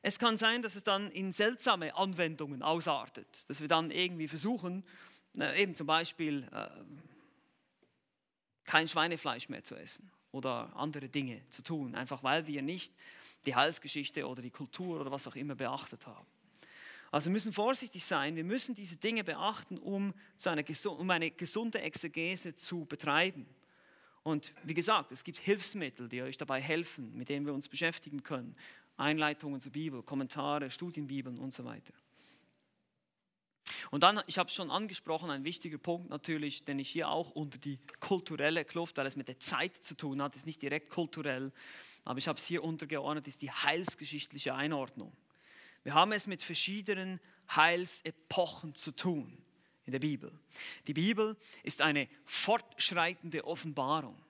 es kann sein, dass es dann in seltsame Anwendungen ausartet. Dass wir dann irgendwie versuchen, eben zum Beispiel äh, kein Schweinefleisch mehr zu essen oder andere Dinge zu tun, einfach weil wir nicht die Heilsgeschichte oder die Kultur oder was auch immer beachtet haben. Also wir müssen vorsichtig sein, wir müssen diese Dinge beachten, um, eine, um eine gesunde Exegese zu betreiben. Und wie gesagt, es gibt Hilfsmittel, die euch dabei helfen, mit denen wir uns beschäftigen können. Einleitungen zur Bibel, Kommentare, Studienbibeln und so weiter. Und dann, ich habe es schon angesprochen, ein wichtiger Punkt natürlich, den ich hier auch unter die kulturelle Kluft, weil es mit der Zeit zu tun hat, ist nicht direkt kulturell, aber ich habe es hier untergeordnet, ist die heilsgeschichtliche Einordnung. Wir haben es mit verschiedenen Heilsepochen zu tun in der Bibel. Die Bibel ist eine fortschreitende Offenbarung.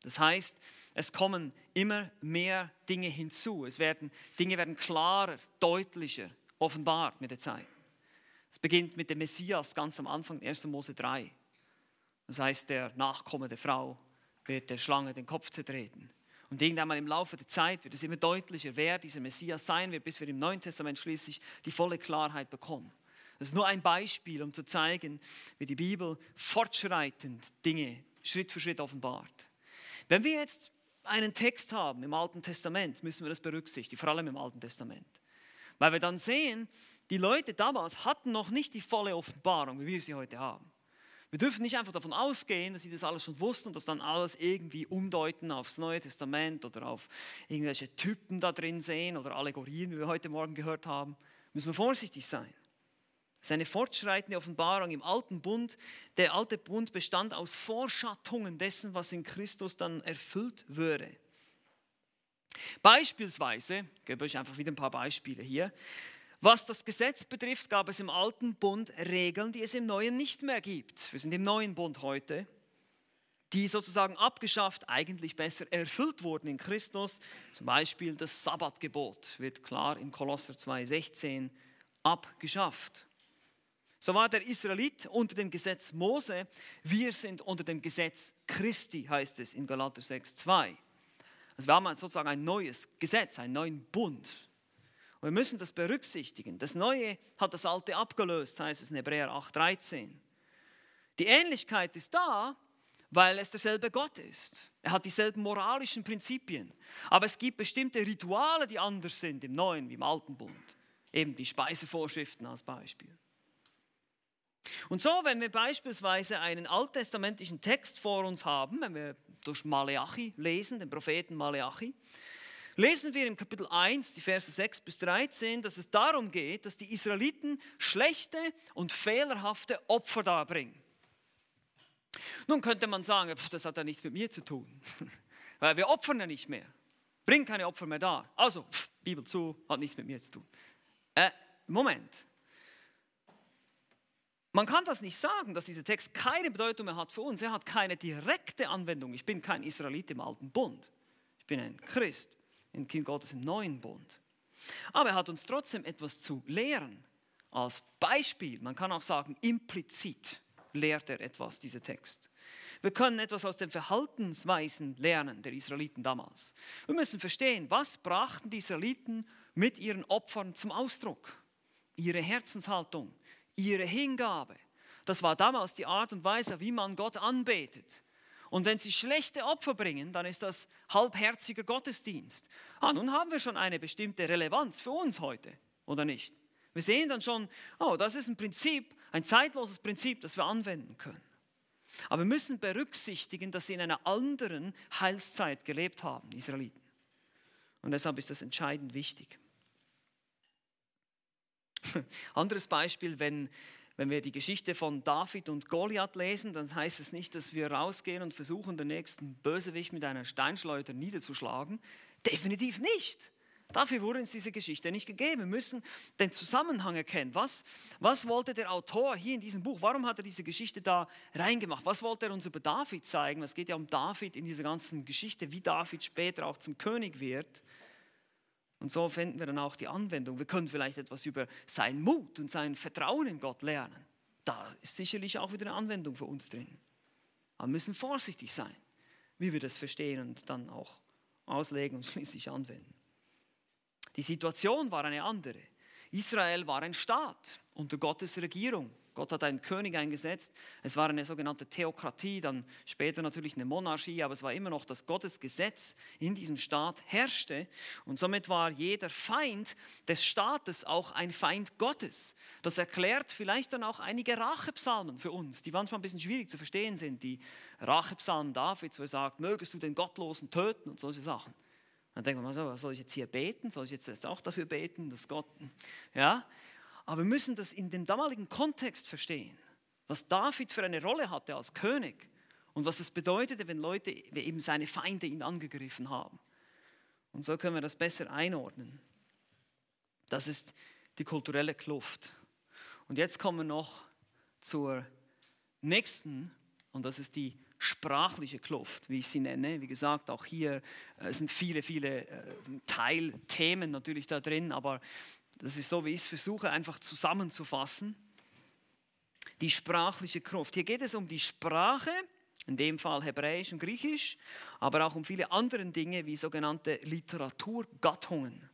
Das heißt, es kommen immer mehr Dinge hinzu. Es werden, Dinge werden klarer, deutlicher offenbart mit der Zeit. Es beginnt mit dem Messias ganz am Anfang, 1. Mose 3. Das heißt, der Nachkomme der Frau wird der Schlange den Kopf zertreten. Und irgendwann mal im Laufe der Zeit wird es immer deutlicher, wer dieser Messias sein wird, bis wir im Neuen Testament schließlich die volle Klarheit bekommen. Das ist nur ein Beispiel, um zu zeigen, wie die Bibel fortschreitend Dinge Schritt für Schritt offenbart. Wenn wir jetzt einen Text haben im Alten Testament, müssen wir das berücksichtigen, vor allem im Alten Testament. Weil wir dann sehen, die Leute damals hatten noch nicht die volle Offenbarung, wie wir sie heute haben. Wir dürfen nicht einfach davon ausgehen, dass sie das alles schon wussten und das dann alles irgendwie umdeuten aufs Neue Testament oder auf irgendwelche Typen da drin sehen oder Allegorien, wie wir heute Morgen gehört haben. Müssen wir vorsichtig sein. Es ist eine fortschreitende Offenbarung im alten Bund. Der alte Bund bestand aus Vorschattungen dessen, was in Christus dann erfüllt würde. Beispielsweise, ich gebe euch einfach wieder ein paar Beispiele hier. Was das Gesetz betrifft, gab es im alten Bund Regeln, die es im neuen nicht mehr gibt. Wir sind im neuen Bund heute, die sozusagen abgeschafft, eigentlich besser erfüllt wurden in Christus. Zum Beispiel das Sabbatgebot wird klar in Kolosser 2,16 abgeschafft. So war der Israelit unter dem Gesetz Mose, wir sind unter dem Gesetz Christi, heißt es in Galater 6,2. Also wir haben sozusagen ein neues Gesetz, einen neuen Bund. Wir müssen das berücksichtigen. Das Neue hat das Alte abgelöst, heißt es in Hebräer 8,13. Die Ähnlichkeit ist da, weil es derselbe Gott ist. Er hat dieselben moralischen Prinzipien. Aber es gibt bestimmte Rituale, die anders sind im Neuen wie im Alten Bund. Eben die Speisevorschriften als Beispiel. Und so, wenn wir beispielsweise einen alttestamentlichen Text vor uns haben, wenn wir durch Maleachi lesen, den Propheten Maleachi, lesen wir im Kapitel 1, die Verse 6 bis 13, dass es darum geht, dass die Israeliten schlechte und fehlerhafte Opfer darbringen. Nun könnte man sagen, das hat ja nichts mit mir zu tun, weil wir opfern ja nicht mehr. Bring keine Opfer mehr da. Also, Bibel zu, hat nichts mit mir zu tun. Äh, Moment. Man kann das nicht sagen, dass dieser Text keine Bedeutung mehr hat für uns. Er hat keine direkte Anwendung. Ich bin kein Israelit im alten Bund. Ich bin ein Christ ein Kind Gottes im neuen Bund. Aber er hat uns trotzdem etwas zu lehren. Als Beispiel, man kann auch sagen, implizit lehrt er etwas, dieser Text. Wir können etwas aus den Verhaltensweisen lernen der Israeliten damals. Wir müssen verstehen, was brachten die Israeliten mit ihren Opfern zum Ausdruck? Ihre Herzenshaltung, ihre Hingabe. Das war damals die Art und Weise, wie man Gott anbetet. Und wenn sie schlechte Opfer bringen, dann ist das halbherziger Gottesdienst. Ah, nun haben wir schon eine bestimmte Relevanz für uns heute, oder nicht? Wir sehen dann schon, oh, das ist ein Prinzip, ein zeitloses Prinzip, das wir anwenden können. Aber wir müssen berücksichtigen, dass sie in einer anderen Heilszeit gelebt haben, Israeliten. Und deshalb ist das entscheidend wichtig. Anderes Beispiel, wenn Wenn wir die Geschichte von David und Goliath lesen, dann heißt es nicht, dass wir rausgehen und versuchen, den nächsten Bösewicht mit einer Steinschleuder niederzuschlagen. Definitiv nicht. Dafür wurde uns diese Geschichte nicht gegeben. Wir müssen den Zusammenhang erkennen. Was, was wollte der Autor hier in diesem Buch? Warum hat er diese Geschichte da reingemacht? Was wollte er uns über David zeigen? Es geht ja um David in dieser ganzen Geschichte, wie David später auch zum König wird. Und so finden wir dann auch die Anwendung. Wir können vielleicht etwas über seinen Mut und sein Vertrauen in Gott lernen. Da ist sicherlich auch wieder eine Anwendung für uns drin. Aber wir müssen vorsichtig sein, wie wir das verstehen und dann auch auslegen und schließlich anwenden. Die Situation war eine andere. Israel war ein Staat unter Gottes Regierung. Gott hat einen König eingesetzt. Es war eine sogenannte Theokratie, dann später natürlich eine Monarchie, aber es war immer noch das Gottesgesetz in diesem Staat herrschte. Und somit war jeder Feind des Staates auch ein Feind Gottes. Das erklärt vielleicht dann auch einige Rachepsalmen für uns, die manchmal ein bisschen schwierig zu verstehen sind. Die Rachepsalmen Davids, wo er sagt, mögest du den Gottlosen töten und solche Sachen. Dann denkt man mal so, soll ich jetzt hier beten? Soll ich jetzt auch dafür beten, dass Gott, ja? Aber wir müssen das in dem damaligen Kontext verstehen, was David für eine Rolle hatte als König und was es bedeutete, wenn Leute, eben seine Feinde ihn angegriffen haben. Und so können wir das besser einordnen. Das ist die kulturelle Kluft. Und jetzt kommen wir noch zur nächsten, und das ist die sprachliche Kluft, wie ich sie nenne. Wie gesagt, auch hier äh, sind viele, viele äh, Teilthemen natürlich da drin, aber das ist so, wie ich es versuche, einfach zusammenzufassen. Die sprachliche Kraft. Hier geht es um die Sprache, in dem Fall Hebräisch und Griechisch, aber auch um viele andere Dinge wie sogenannte Literaturgattungen,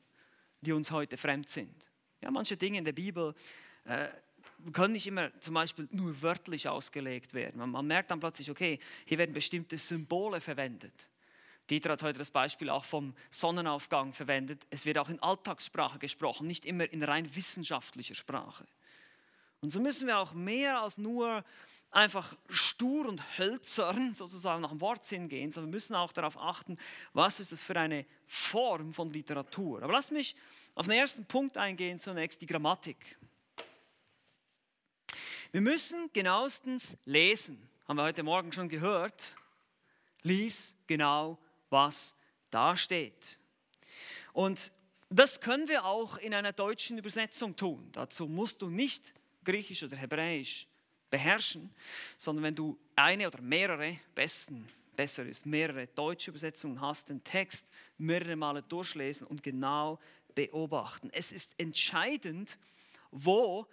die uns heute fremd sind. Ja, manche Dinge in der Bibel äh, können nicht immer zum Beispiel nur wörtlich ausgelegt werden. Man, man merkt dann plötzlich, okay, hier werden bestimmte Symbole verwendet. Dieter hat heute das Beispiel auch vom Sonnenaufgang verwendet. Es wird auch in Alltagssprache gesprochen, nicht immer in rein wissenschaftlicher Sprache. Und so müssen wir auch mehr als nur einfach stur und hölzern sozusagen nach dem Wortsinn gehen, sondern wir müssen auch darauf achten, was ist das für eine Form von Literatur. Aber lass mich auf den ersten Punkt eingehen, zunächst die Grammatik. Wir müssen genauestens lesen, haben wir heute Morgen schon gehört. Lies genau was da steht. Und das können wir auch in einer deutschen Übersetzung tun. Dazu musst du nicht Griechisch oder Hebräisch beherrschen, sondern wenn du eine oder mehrere, besten, besser ist, mehrere deutsche Übersetzungen hast, den Text mehrere Male durchlesen und genau beobachten. Es ist entscheidend, wo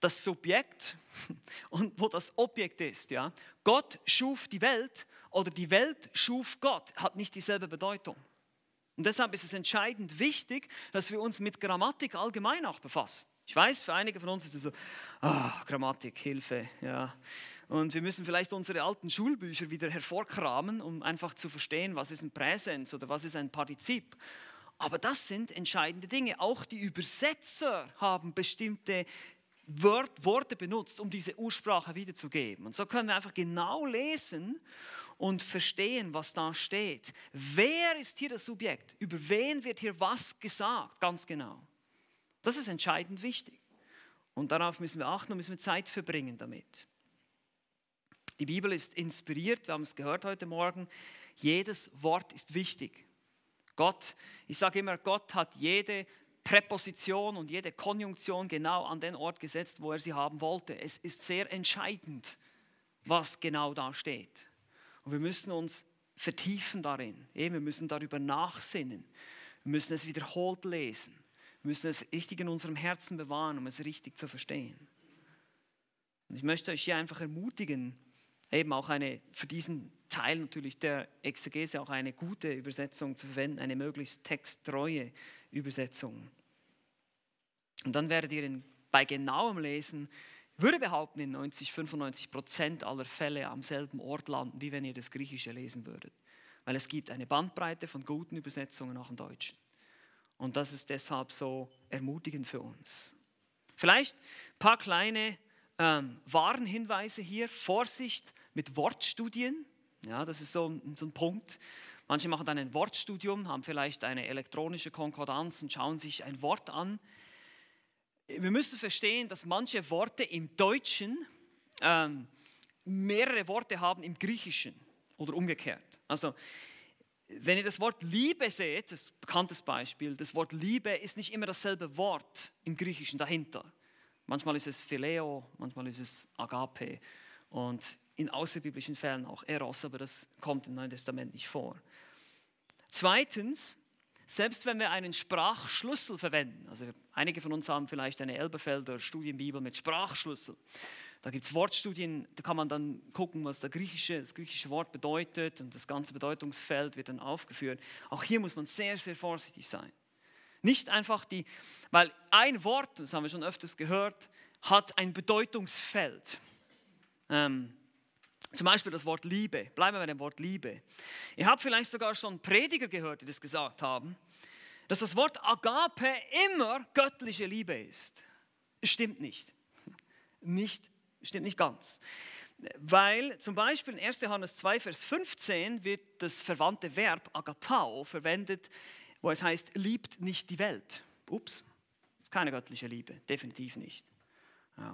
das Subjekt und wo das Objekt ist. Ja? Gott schuf die Welt oder die Welt schuf Gott, hat nicht dieselbe Bedeutung. Und deshalb ist es entscheidend wichtig, dass wir uns mit Grammatik allgemein auch befassen. Ich weiß, für einige von uns ist es so, ah, Grammatik, Hilfe, ja. Und wir müssen vielleicht unsere alten Schulbücher wieder hervorkramen, um einfach zu verstehen, was ist ein Präsens oder was ist ein Partizip. Aber das sind entscheidende Dinge. Auch die Übersetzer haben bestimmte Worte benutzt, um diese Ursprache wiederzugeben. Und so können wir einfach genau lesen und verstehen, was da steht. Wer ist hier das Subjekt? Über wen wird hier was gesagt? Ganz genau. Das ist entscheidend wichtig. Und darauf müssen wir achten und müssen wir Zeit verbringen damit. Die Bibel ist inspiriert, wir haben es gehört heute Morgen. Jedes Wort ist wichtig. Gott, ich sage immer, Gott hat jede Präposition und jede Konjunktion genau an den Ort gesetzt, wo er sie haben wollte. Es ist sehr entscheidend, was genau da steht. Und wir müssen uns vertiefen darin. wir müssen darüber nachsinnen. Wir müssen es wiederholt lesen. Wir müssen es richtig in unserem Herzen bewahren, um es richtig zu verstehen. Und ich möchte euch hier einfach ermutigen, eben auch eine, für diesen Teil natürlich der Exegese auch eine gute Übersetzung zu verwenden, eine möglichst texttreue Übersetzung. Und dann werdet ihr in, bei genauem Lesen, würde behaupten, in 90, 95 Prozent aller Fälle am selben Ort landen, wie wenn ihr das Griechische lesen würdet. Weil es gibt eine Bandbreite von guten Übersetzungen auch im Deutschen. Und das ist deshalb so ermutigend für uns. Vielleicht ein paar kleine ähm, Warnhinweise hier. Vorsicht mit Wortstudien. Ja, das ist so, so ein Punkt. Manche machen dann ein Wortstudium, haben vielleicht eine elektronische Konkordanz und schauen sich ein Wort an. wir müssen verstehen, dass manche Worte im Deutschen ähm, mehrere Worte haben im Griechischen oder umgekehrt. Also wenn ihr das Wort Liebe seht, das bekanntes Beispiel, das Wort Liebe ist nicht immer dasselbe Wort im Griechischen dahinter. Manchmal ist es Phileo, manchmal ist es Agape und in außerbiblischen Fällen auch Eros, aber das kommt im Neuen Testament nicht vor. Zweitens, selbst wenn wir einen Sprachschlüssel verwenden, also einige von uns haben vielleicht eine Elberfelder Studienbibel mit Sprachschlüssel, da gibt es Wortstudien, da kann man dann gucken, was griechische, das griechische Wort bedeutet und das ganze Bedeutungsfeld wird dann aufgeführt. Auch hier muss man sehr, sehr vorsichtig sein. Nicht einfach die, weil ein Wort, das haben wir schon öfters gehört, hat ein Bedeutungsfeld. Ähm, zum Beispiel das Wort Liebe. Bleiben wir bei dem Wort Liebe. Ihr habt vielleicht sogar schon Prediger gehört, die das gesagt haben, dass das Wort Agape immer göttliche Liebe ist. Stimmt nicht. Nicht Stimmt nicht ganz. Weil zum Beispiel in 1. Johannes 2, Vers 15 wird das verwandte Verb agapao verwendet, wo es heißt, liebt nicht die Welt. Ups, keine göttliche Liebe, definitiv nicht.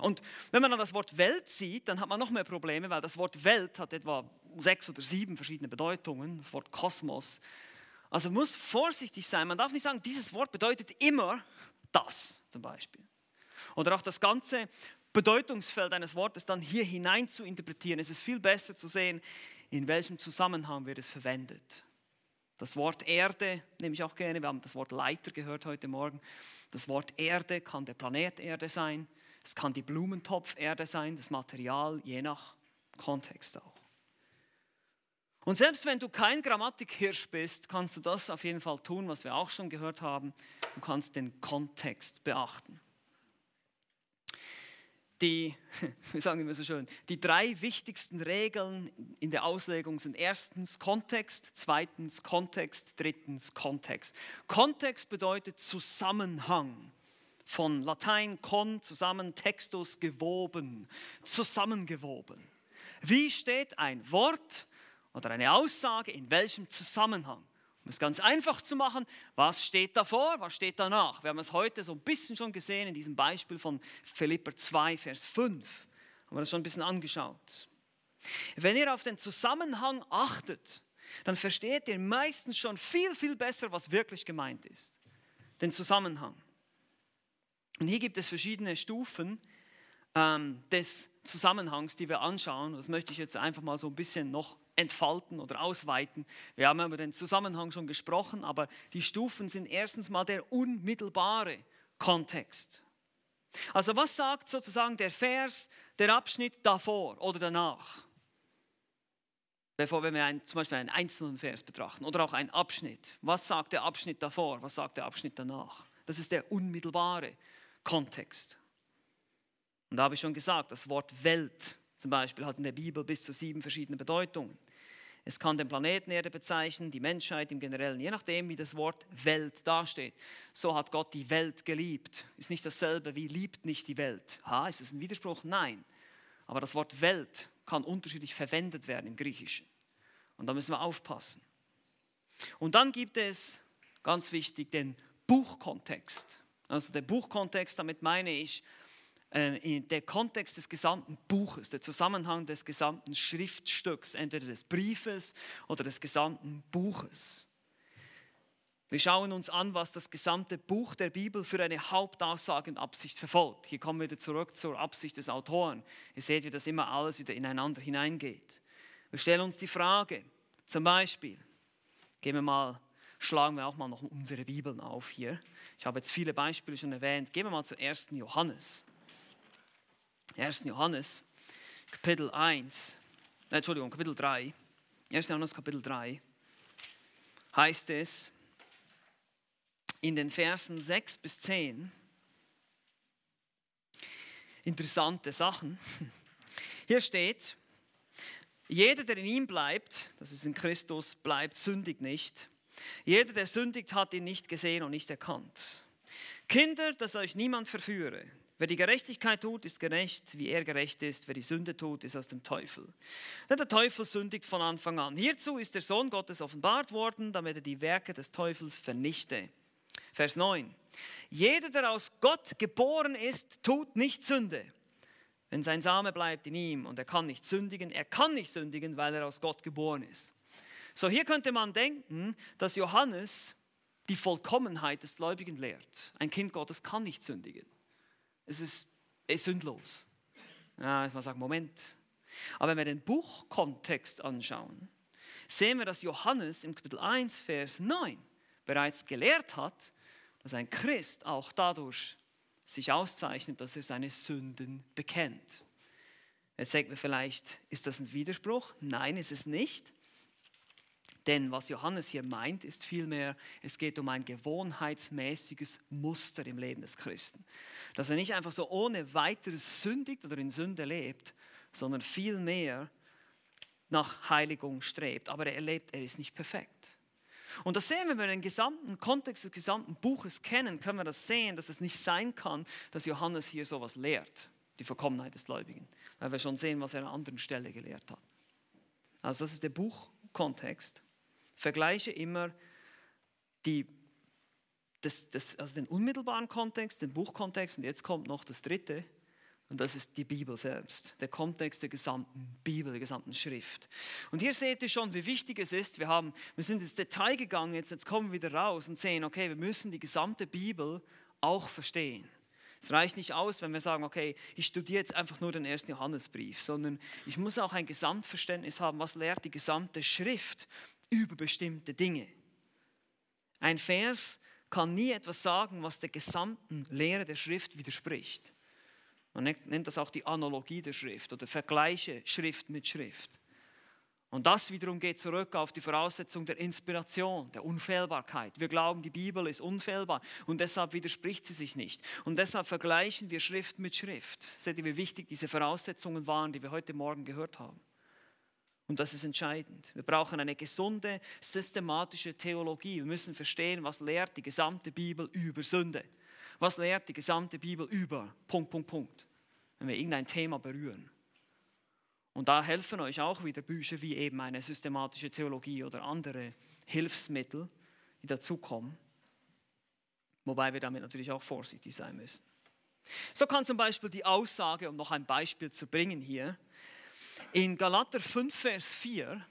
Und wenn man dann das Wort Welt sieht, dann hat man noch mehr Probleme, weil das Wort Welt hat etwa sechs oder sieben verschiedene Bedeutungen, das Wort Kosmos. Also man muss vorsichtig sein, man darf nicht sagen, dieses Wort bedeutet immer das zum Beispiel. Oder auch das ganze Bedeutungsfeld eines Wortes dann hier hinein zu interpretieren. Es ist viel besser zu sehen, in welchem Zusammenhang wird es verwendet. Das Wort Erde nehme ich auch gerne. Wir haben das Wort Leiter gehört heute Morgen. Das Wort Erde kann der Planet Erde sein. Es kann die Blumentopferde sein, das Material, je nach Kontext auch. Und selbst wenn du kein Grammatikhirsch bist, kannst du das auf jeden Fall tun, was wir auch schon gehört haben. Du kannst den Kontext beachten die, sagen immer so schön, die drei wichtigsten Regeln in der Auslegung sind erstens Kontext, zweitens Kontext, drittens Kontext. Kontext bedeutet Zusammenhang. Von Latein con, zusammen, textus, gewoben, zusammengewoben. Wie steht ein Wort oder eine Aussage in welchem Zusammenhang? Um es ganz einfach zu machen, was steht davor, was steht danach? Wir haben es heute so ein bisschen schon gesehen in diesem Beispiel von Philipper 2, Vers 5. Haben wir das schon ein bisschen angeschaut. Wenn ihr auf den Zusammenhang achtet, dann versteht ihr meistens schon viel, viel besser, was wirklich gemeint ist. Den Zusammenhang. Und hier gibt es verschiedene Stufen ähm, des Zusammenhangs, die wir anschauen. Das möchte ich jetzt einfach mal so ein bisschen noch entfalten oder ausweiten. Wir haben über den Zusammenhang schon gesprochen, aber die Stufen sind erstens mal der unmittelbare Kontext. Also was sagt sozusagen der Vers, der Abschnitt davor oder danach? Bevor wir einen, zum Beispiel einen einzelnen Vers betrachten oder auch einen Abschnitt. Was sagt der Abschnitt davor? Was sagt der Abschnitt danach? Das ist der unmittelbare Kontext. Und da habe ich schon gesagt, das Wort Welt zum Beispiel hat in der Bibel bis zu sieben verschiedene Bedeutungen. Es kann den Planeten Erde bezeichnen, die Menschheit im Generellen, je nachdem, wie das Wort Welt dasteht. So hat Gott die Welt geliebt. Ist nicht dasselbe wie liebt nicht die Welt. Ha, ist es ein Widerspruch? Nein. Aber das Wort Welt kann unterschiedlich verwendet werden im Griechischen. Und da müssen wir aufpassen. Und dann gibt es, ganz wichtig, den Buchkontext. Also der Buchkontext, damit meine ich, äh, der Kontext des gesamten Buches, der Zusammenhang des gesamten Schriftstücks, entweder des Briefes oder des gesamten Buches. Wir schauen uns an, was das gesamte Buch der Bibel für eine Hauptaussage und Absicht verfolgt. Hier kommen wir wieder zurück zur Absicht des Autoren. Ihr seht, wie das immer alles wieder ineinander hineingeht. Wir stellen uns die Frage, zum Beispiel, gehen wir mal, schlagen wir auch mal noch unsere Bibeln auf hier. Ich habe jetzt viele Beispiele schon erwähnt. Gehen wir mal zu 1. Johannes. 1. Johannes, Kapitel 1, äh, Entschuldigung, Kapitel 3, 1. Johannes Kapitel 3, heißt es in den Versen 6 bis 10, interessante Sachen. Hier steht, jeder, der in ihm bleibt, das ist in Christus, bleibt sündig nicht. Jeder, der sündigt, hat ihn nicht gesehen und nicht erkannt. Kinder, dass euch niemand verführe. Wer die Gerechtigkeit tut, ist gerecht, wie er gerecht ist. Wer die Sünde tut, ist aus dem Teufel. Denn der Teufel sündigt von Anfang an. Hierzu ist der Sohn Gottes offenbart worden, damit er die Werke des Teufels vernichte. Vers 9. Jeder, der aus Gott geboren ist, tut nicht Sünde. Wenn sein Same bleibt in ihm und er kann nicht sündigen, er kann nicht sündigen, weil er aus Gott geboren ist. So, hier könnte man denken, dass Johannes die Vollkommenheit des Gläubigen lehrt. Ein Kind Gottes kann nicht sündigen. Es ist, ist sündlos. Ja, man sagt, Moment. Aber wenn wir den Buchkontext anschauen, sehen wir, dass Johannes im Kapitel 1, Vers 9 bereits gelehrt hat, dass ein Christ auch dadurch sich auszeichnet, dass er seine Sünden bekennt. Jetzt sagt man vielleicht, ist das ein Widerspruch? Nein, ist es nicht. Denn was Johannes hier meint, ist vielmehr, es geht um ein gewohnheitsmäßiges Muster im Leben des Christen. Dass er nicht einfach so ohne weiteres sündigt oder in Sünde lebt, sondern vielmehr nach Heiligung strebt. Aber er erlebt, er ist nicht perfekt. Und das sehen wir, wenn wir den gesamten Kontext des gesamten Buches kennen, können wir das sehen, dass es nicht sein kann, dass Johannes hier sowas lehrt, die Vollkommenheit des Gläubigen, weil wir schon sehen, was er an anderen Stelle gelehrt hat. Also das ist der Buchkontext. Vergleiche immer die, das, das, also den unmittelbaren Kontext, den Buchkontext und jetzt kommt noch das dritte, und das ist die Bibel selbst, der Kontext der gesamten Bibel, der gesamten Schrift. Und hier seht ihr schon, wie wichtig es ist. Wir, haben, wir sind ins Detail gegangen, jetzt, jetzt kommen wir wieder raus und sehen, okay, wir müssen die gesamte Bibel auch verstehen. Es reicht nicht aus, wenn wir sagen, okay, ich studiere jetzt einfach nur den ersten Johannesbrief, sondern ich muss auch ein Gesamtverständnis haben, was lehrt die gesamte Schrift über bestimmte Dinge. Ein Vers kann nie etwas sagen, was der gesamten Lehre der Schrift widerspricht. Man nennt das auch die Analogie der Schrift oder Vergleiche Schrift mit Schrift. Und das wiederum geht zurück auf die Voraussetzung der Inspiration, der Unfehlbarkeit. Wir glauben, die Bibel ist unfehlbar und deshalb widerspricht sie sich nicht. Und deshalb vergleichen wir Schrift mit Schrift. Seht ihr, wie wichtig diese Voraussetzungen waren, die wir heute Morgen gehört haben? Und das ist entscheidend. Wir brauchen eine gesunde, systematische Theologie. Wir müssen verstehen, was lehrt die gesamte Bibel über Sünde. Was lehrt die gesamte Bibel über Punkt, Punkt, Punkt wenn wir irgendein Thema berühren. Und da helfen euch auch wieder Bücher wie eben eine systematische Theologie oder andere Hilfsmittel, die dazukommen. Wobei wir damit natürlich auch vorsichtig sein müssen. So kann zum Beispiel die Aussage, um noch ein Beispiel zu bringen hier, in Galater 5, Vers 4,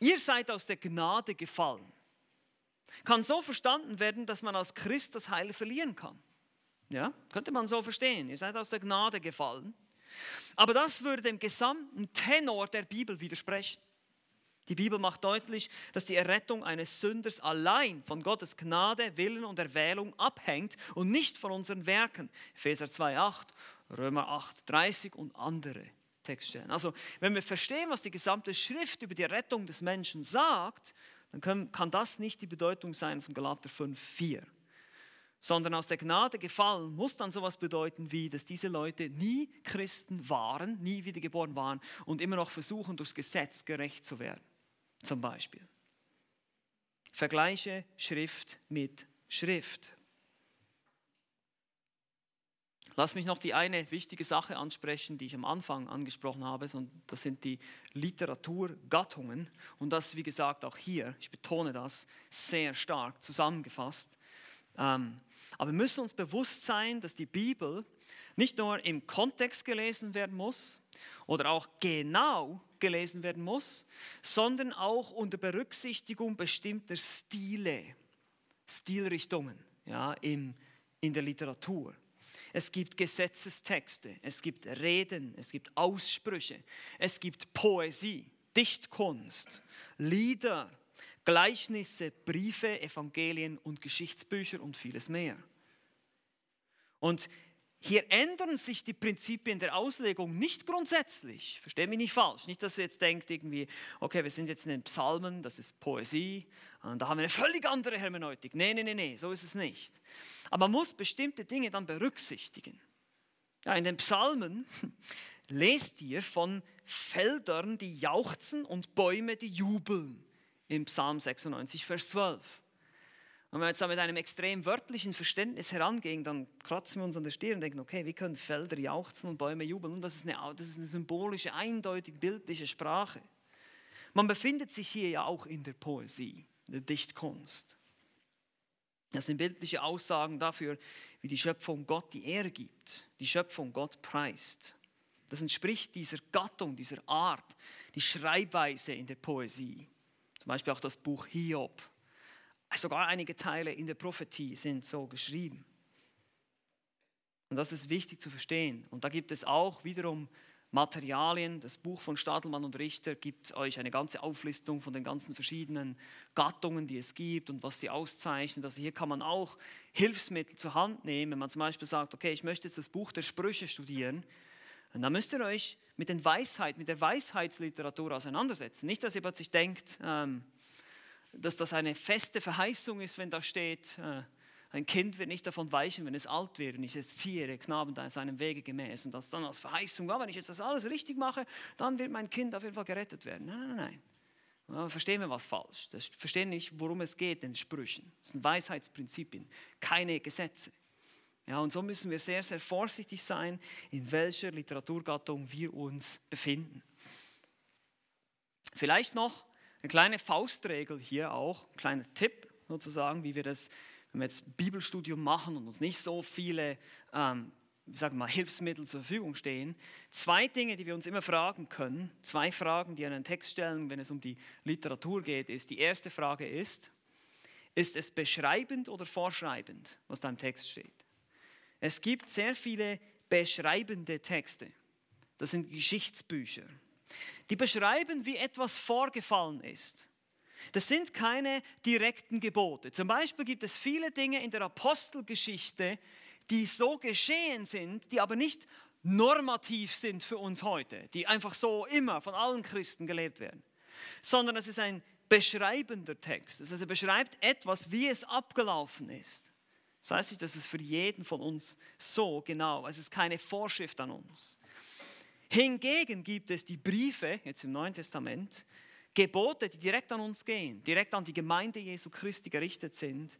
ihr seid aus der Gnade gefallen, kann so verstanden werden, dass man als Christ das Heil verlieren kann. Ja, könnte man so verstehen. Ihr seid aus der Gnade gefallen. Aber das würde dem gesamten Tenor der Bibel widersprechen. Die Bibel macht deutlich, dass die Errettung eines Sünders allein von Gottes Gnade, Willen und Erwählung abhängt und nicht von unseren Werken. Epheser 2,8, Römer 8,30 und andere Textstellen. Also, wenn wir verstehen, was die gesamte Schrift über die Errettung des Menschen sagt, dann können, kann das nicht die Bedeutung sein von Galater 5,4 sondern aus der Gnade gefallen, muss dann sowas bedeuten wie, dass diese Leute nie Christen waren, nie wiedergeboren waren und immer noch versuchen, durchs Gesetz gerecht zu werden. Zum Beispiel. Vergleiche Schrift mit Schrift. Lass mich noch die eine wichtige Sache ansprechen, die ich am Anfang angesprochen habe. Das sind die Literaturgattungen. Und das, wie gesagt, auch hier, ich betone das, sehr stark zusammengefasst. Ähm, aber wir müssen uns bewusst sein, dass die Bibel nicht nur im Kontext gelesen werden muss oder auch genau gelesen werden muss, sondern auch unter Berücksichtigung bestimmter Stile, Stilrichtungen ja, in, in der Literatur. Es gibt Gesetzestexte, es gibt Reden, es gibt Aussprüche, es gibt Poesie, Dichtkunst, Lieder, Gleichnisse, Briefe, Evangelien und Geschichtsbücher und vieles mehr. Und hier ändern sich die Prinzipien der Auslegung nicht grundsätzlich. Verstehe mich nicht falsch. Nicht, dass ihr jetzt denkt, irgendwie, okay, wir sind jetzt in den Psalmen, das ist Poesie, da haben wir eine völlig andere Hermeneutik. Nee, nee, nee, nee, so ist es nicht. Aber man muss bestimmte Dinge dann berücksichtigen. Ja, in den Psalmen lest ihr von Feldern, die jauchzen und Bäume, die jubeln im Psalm 96, Vers 12. Und wenn wir jetzt da mit einem extrem wörtlichen Verständnis herangehen, dann kratzen wir uns an der Stirn und denken, okay, wie können Felder jauchzen und Bäume jubeln? Und das ist eine, das ist eine symbolische, eindeutig bildliche Sprache. Man befindet sich hier ja auch in der Poesie, in der Dichtkunst. Das sind bildliche Aussagen dafür, wie die Schöpfung Gott die Ehre gibt, die Schöpfung Gott preist. Das entspricht dieser Gattung, dieser Art, die Schreibweise in der Poesie. Zum Beispiel auch das Buch Hiob. Sogar einige Teile in der Prophetie sind so geschrieben. Und das ist wichtig zu verstehen. Und da gibt es auch wiederum Materialien. Das Buch von Stadelmann und Richter gibt euch eine ganze Auflistung von den ganzen verschiedenen Gattungen, die es gibt und was sie auszeichnen. Also hier kann man auch Hilfsmittel zur Hand nehmen. Wenn man zum Beispiel sagt, okay, ich möchte jetzt das Buch der Sprüche studieren, und dann müsst ihr euch mit den Weisheit, mit der Weisheitsliteratur auseinandersetzen. Nicht, dass ihr plötzlich denkt, ähm, dass das eine feste Verheißung ist, wenn da steht, äh, ein Kind wird nicht davon weichen, wenn es alt wird und ich es ziehe, der Knaben da seinem Wege gemäß. Und das dann als Verheißung, ja, wenn ich jetzt das alles richtig mache, dann wird mein Kind auf jeden Fall gerettet werden. Nein, nein, nein. Ja, verstehen wir was falsch. Das verstehen nicht, worum es geht in Sprüchen. Das sind Weisheitsprinzipien, keine Gesetze. Ja, und so müssen wir sehr, sehr vorsichtig sein, in welcher Literaturgattung wir uns befinden. Vielleicht noch eine kleine Faustregel hier auch, ein kleiner Tipp sozusagen, wie wir das wenn wir jetzt Bibelstudium machen und uns nicht so viele ähm, ich sage mal, Hilfsmittel zur Verfügung stehen. Zwei Dinge, die wir uns immer fragen können, zwei Fragen, die einen Text stellen, wenn es um die Literatur geht, ist, die erste Frage ist, ist es beschreibend oder vorschreibend, was da im Text steht? Es gibt sehr viele beschreibende Texte. Das sind Geschichtsbücher. Die beschreiben, wie etwas vorgefallen ist. Das sind keine direkten Gebote. Zum Beispiel gibt es viele Dinge in der Apostelgeschichte, die so geschehen sind, die aber nicht normativ sind für uns heute, die einfach so immer von allen Christen gelebt werden, sondern es ist ein beschreibender Text. Das heißt, er beschreibt etwas, wie es abgelaufen ist. Das heißt nicht, dass es für jeden von uns so genau, es ist keine Vorschrift an uns. Hingegen gibt es die Briefe, jetzt im Neuen Testament, Gebote, die direkt an uns gehen, direkt an die Gemeinde Jesu Christi gerichtet sind.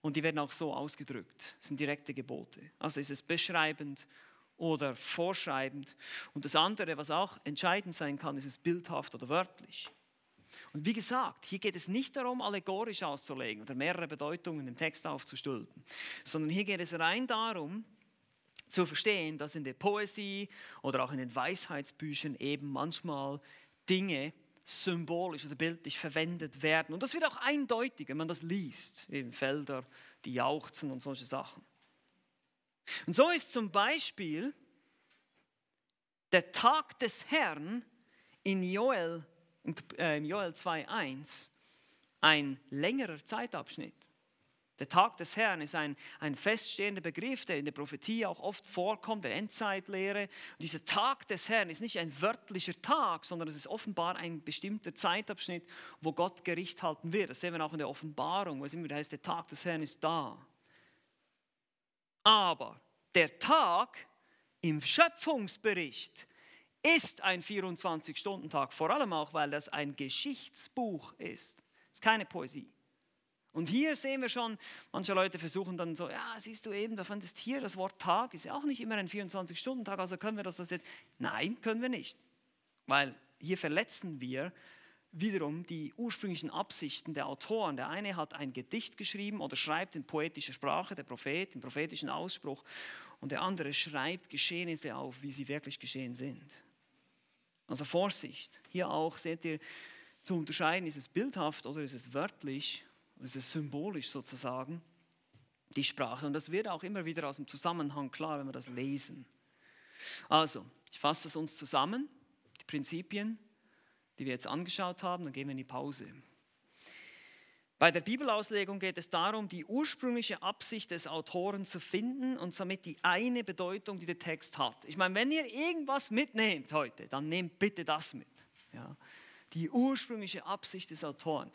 Und die werden auch so ausgedrückt. Das sind direkte Gebote. Also ist es beschreibend oder vorschreibend. Und das andere, was auch entscheidend sein kann, ist es bildhaft oder wörtlich. Und wie gesagt, hier geht es nicht darum, allegorisch auszulegen oder mehrere Bedeutungen im Text aufzustülpen, sondern hier geht es rein darum, zu verstehen, dass in der Poesie oder auch in den Weisheitsbüchern eben manchmal Dinge symbolisch oder bildlich verwendet werden. Und das wird auch eindeutig, wenn man das liest, eben Felder, die jauchzen und solche Sachen. Und so ist zum Beispiel der Tag des Herrn in Joel, äh, Joel 2.1 ein längerer Zeitabschnitt. Der Tag des Herrn ist ein, ein feststehender Begriff, der in der Prophetie auch oft vorkommt, der Endzeitlehre. Und dieser Tag des Herrn ist nicht ein wörtlicher Tag, sondern es ist offenbar ein bestimmter Zeitabschnitt, wo Gott Gericht halten wird. Das sehen wir auch in der Offenbarung, wo es immer wieder heißt, der Tag des Herrn ist da. Aber der Tag im Schöpfungsbericht ist ein 24-Stunden-Tag, vor allem auch, weil das ein Geschichtsbuch ist. Es ist keine Poesie. Und hier sehen wir schon, manche Leute versuchen dann so, ja, siehst du eben, da fandest hier das Wort Tag ist ja auch nicht immer ein 24-Stunden-Tag, also können wir das, das jetzt? Nein, können wir nicht. Weil hier verletzen wir wiederum die ursprünglichen Absichten der Autoren. Der eine hat ein Gedicht geschrieben oder schreibt in poetischer Sprache, der Prophet, im prophetischen Ausspruch, und der andere schreibt Geschehnisse auf, wie sie wirklich geschehen sind. Also Vorsicht. Hier auch seht ihr zu unterscheiden, ist es bildhaft oder ist es wörtlich es ist symbolisch sozusagen, die Sprache. Und das wird auch immer wieder aus dem Zusammenhang klar, wenn wir das lesen. Also, ich fasse es uns zusammen, die Prinzipien, die wir jetzt angeschaut haben, dann gehen wir in die Pause. Bei der Bibelauslegung geht es darum, die ursprüngliche Absicht des Autoren zu finden und somit die eine Bedeutung, die der Text hat. Ich meine, wenn ihr irgendwas mitnehmt heute, dann nehmt bitte das mit. Ja. Die ursprüngliche Absicht des Autoren.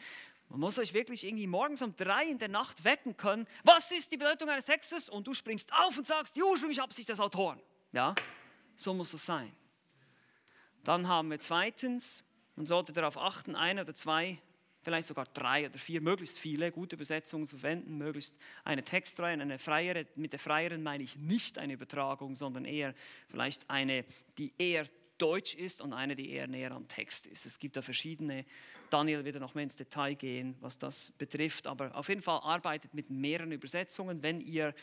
Man muss euch wirklich irgendwie morgens um drei in der Nacht wecken können. Was ist die Bedeutung eines Textes? Und du springst auf und sagst, die ursprüngliche Absicht des Autoren. Ja, so muss es sein. Dann haben wir zweitens, man sollte darauf achten, ein oder zwei, vielleicht sogar drei oder vier, möglichst viele gute Übersetzungen zu verwenden, möglichst eine Textreihe, eine freiere. Mit der freieren meine ich nicht eine Übertragung, sondern eher vielleicht eine, die eher Deutsch ist und eine, die eher näher am Text ist. Es gibt da verschiedene. Daniel wird noch mehr ins Detail gehen, was das betrifft. Aber auf jeden Fall arbeitet mit mehreren Übersetzungen, wenn ihr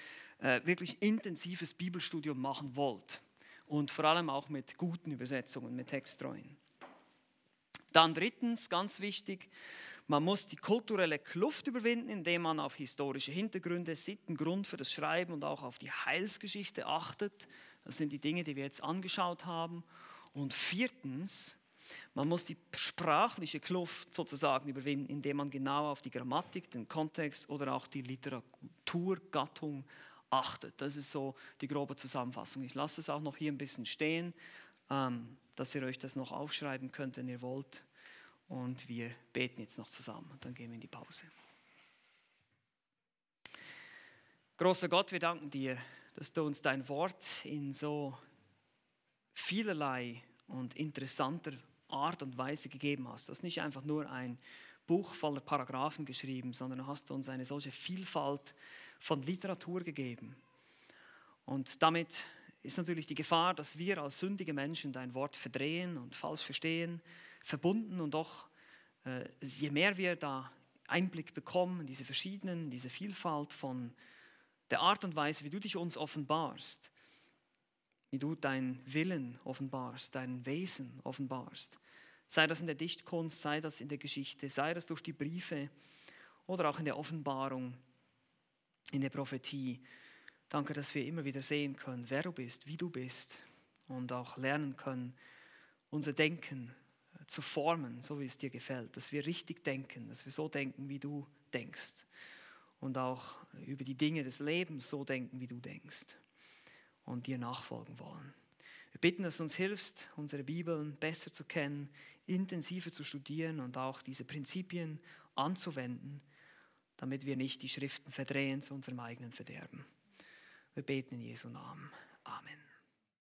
äh, wirklich intensives Bibelstudium machen wollt. Und vor allem auch mit guten Übersetzungen, mit texttreuen. Dann drittens, ganz wichtig, man muss die kulturelle Kluft überwinden, indem man auf historische Hintergründe, Sitten, Grund für das Schreiben und auch auf die Heilsgeschichte achtet. Das sind die Dinge, die wir jetzt angeschaut haben. Und viertens, man muss die sprachliche Kluft sozusagen überwinden, indem man genau auf die Grammatik, den Kontext oder auch die Literaturgattung achtet. Das ist so die grobe Zusammenfassung. Ich lasse es auch noch hier ein bisschen stehen, ähm, dass ihr euch das noch aufschreiben könnt, wenn ihr wollt. Und wir beten jetzt noch zusammen und dann gehen wir in die Pause. Großer Gott, wir danken dir, dass du uns dein Wort in so vielerlei und interessanter Art und Weise gegeben hast. Du hast nicht einfach nur ein Buch voller Paragraphen geschrieben, sondern hast uns eine solche Vielfalt von Literatur gegeben. Und damit ist natürlich die Gefahr, dass wir als sündige Menschen dein Wort verdrehen und falsch verstehen verbunden und doch, äh, je mehr wir da Einblick bekommen diese verschiedenen, diese Vielfalt von der Art und Weise, wie du dich uns offenbarst, wie du deinen Willen offenbarst, dein Wesen offenbarst, sei das in der Dichtkunst, sei das in der Geschichte, sei das durch die Briefe oder auch in der Offenbarung, in der Prophetie. Danke, dass wir immer wieder sehen können, wer du bist, wie du bist und auch lernen können, unser Denken zu formen, so wie es dir gefällt, dass wir richtig denken, dass wir so denken, wie du denkst und auch über die Dinge des Lebens so denken, wie du denkst und dir nachfolgen wollen. Wir bitten, dass du uns hilfst, unsere Bibeln besser zu kennen, intensiver zu studieren und auch diese Prinzipien anzuwenden, damit wir nicht die Schriften verdrehen zu unserem eigenen Verderben. Wir beten in Jesu Namen. Amen.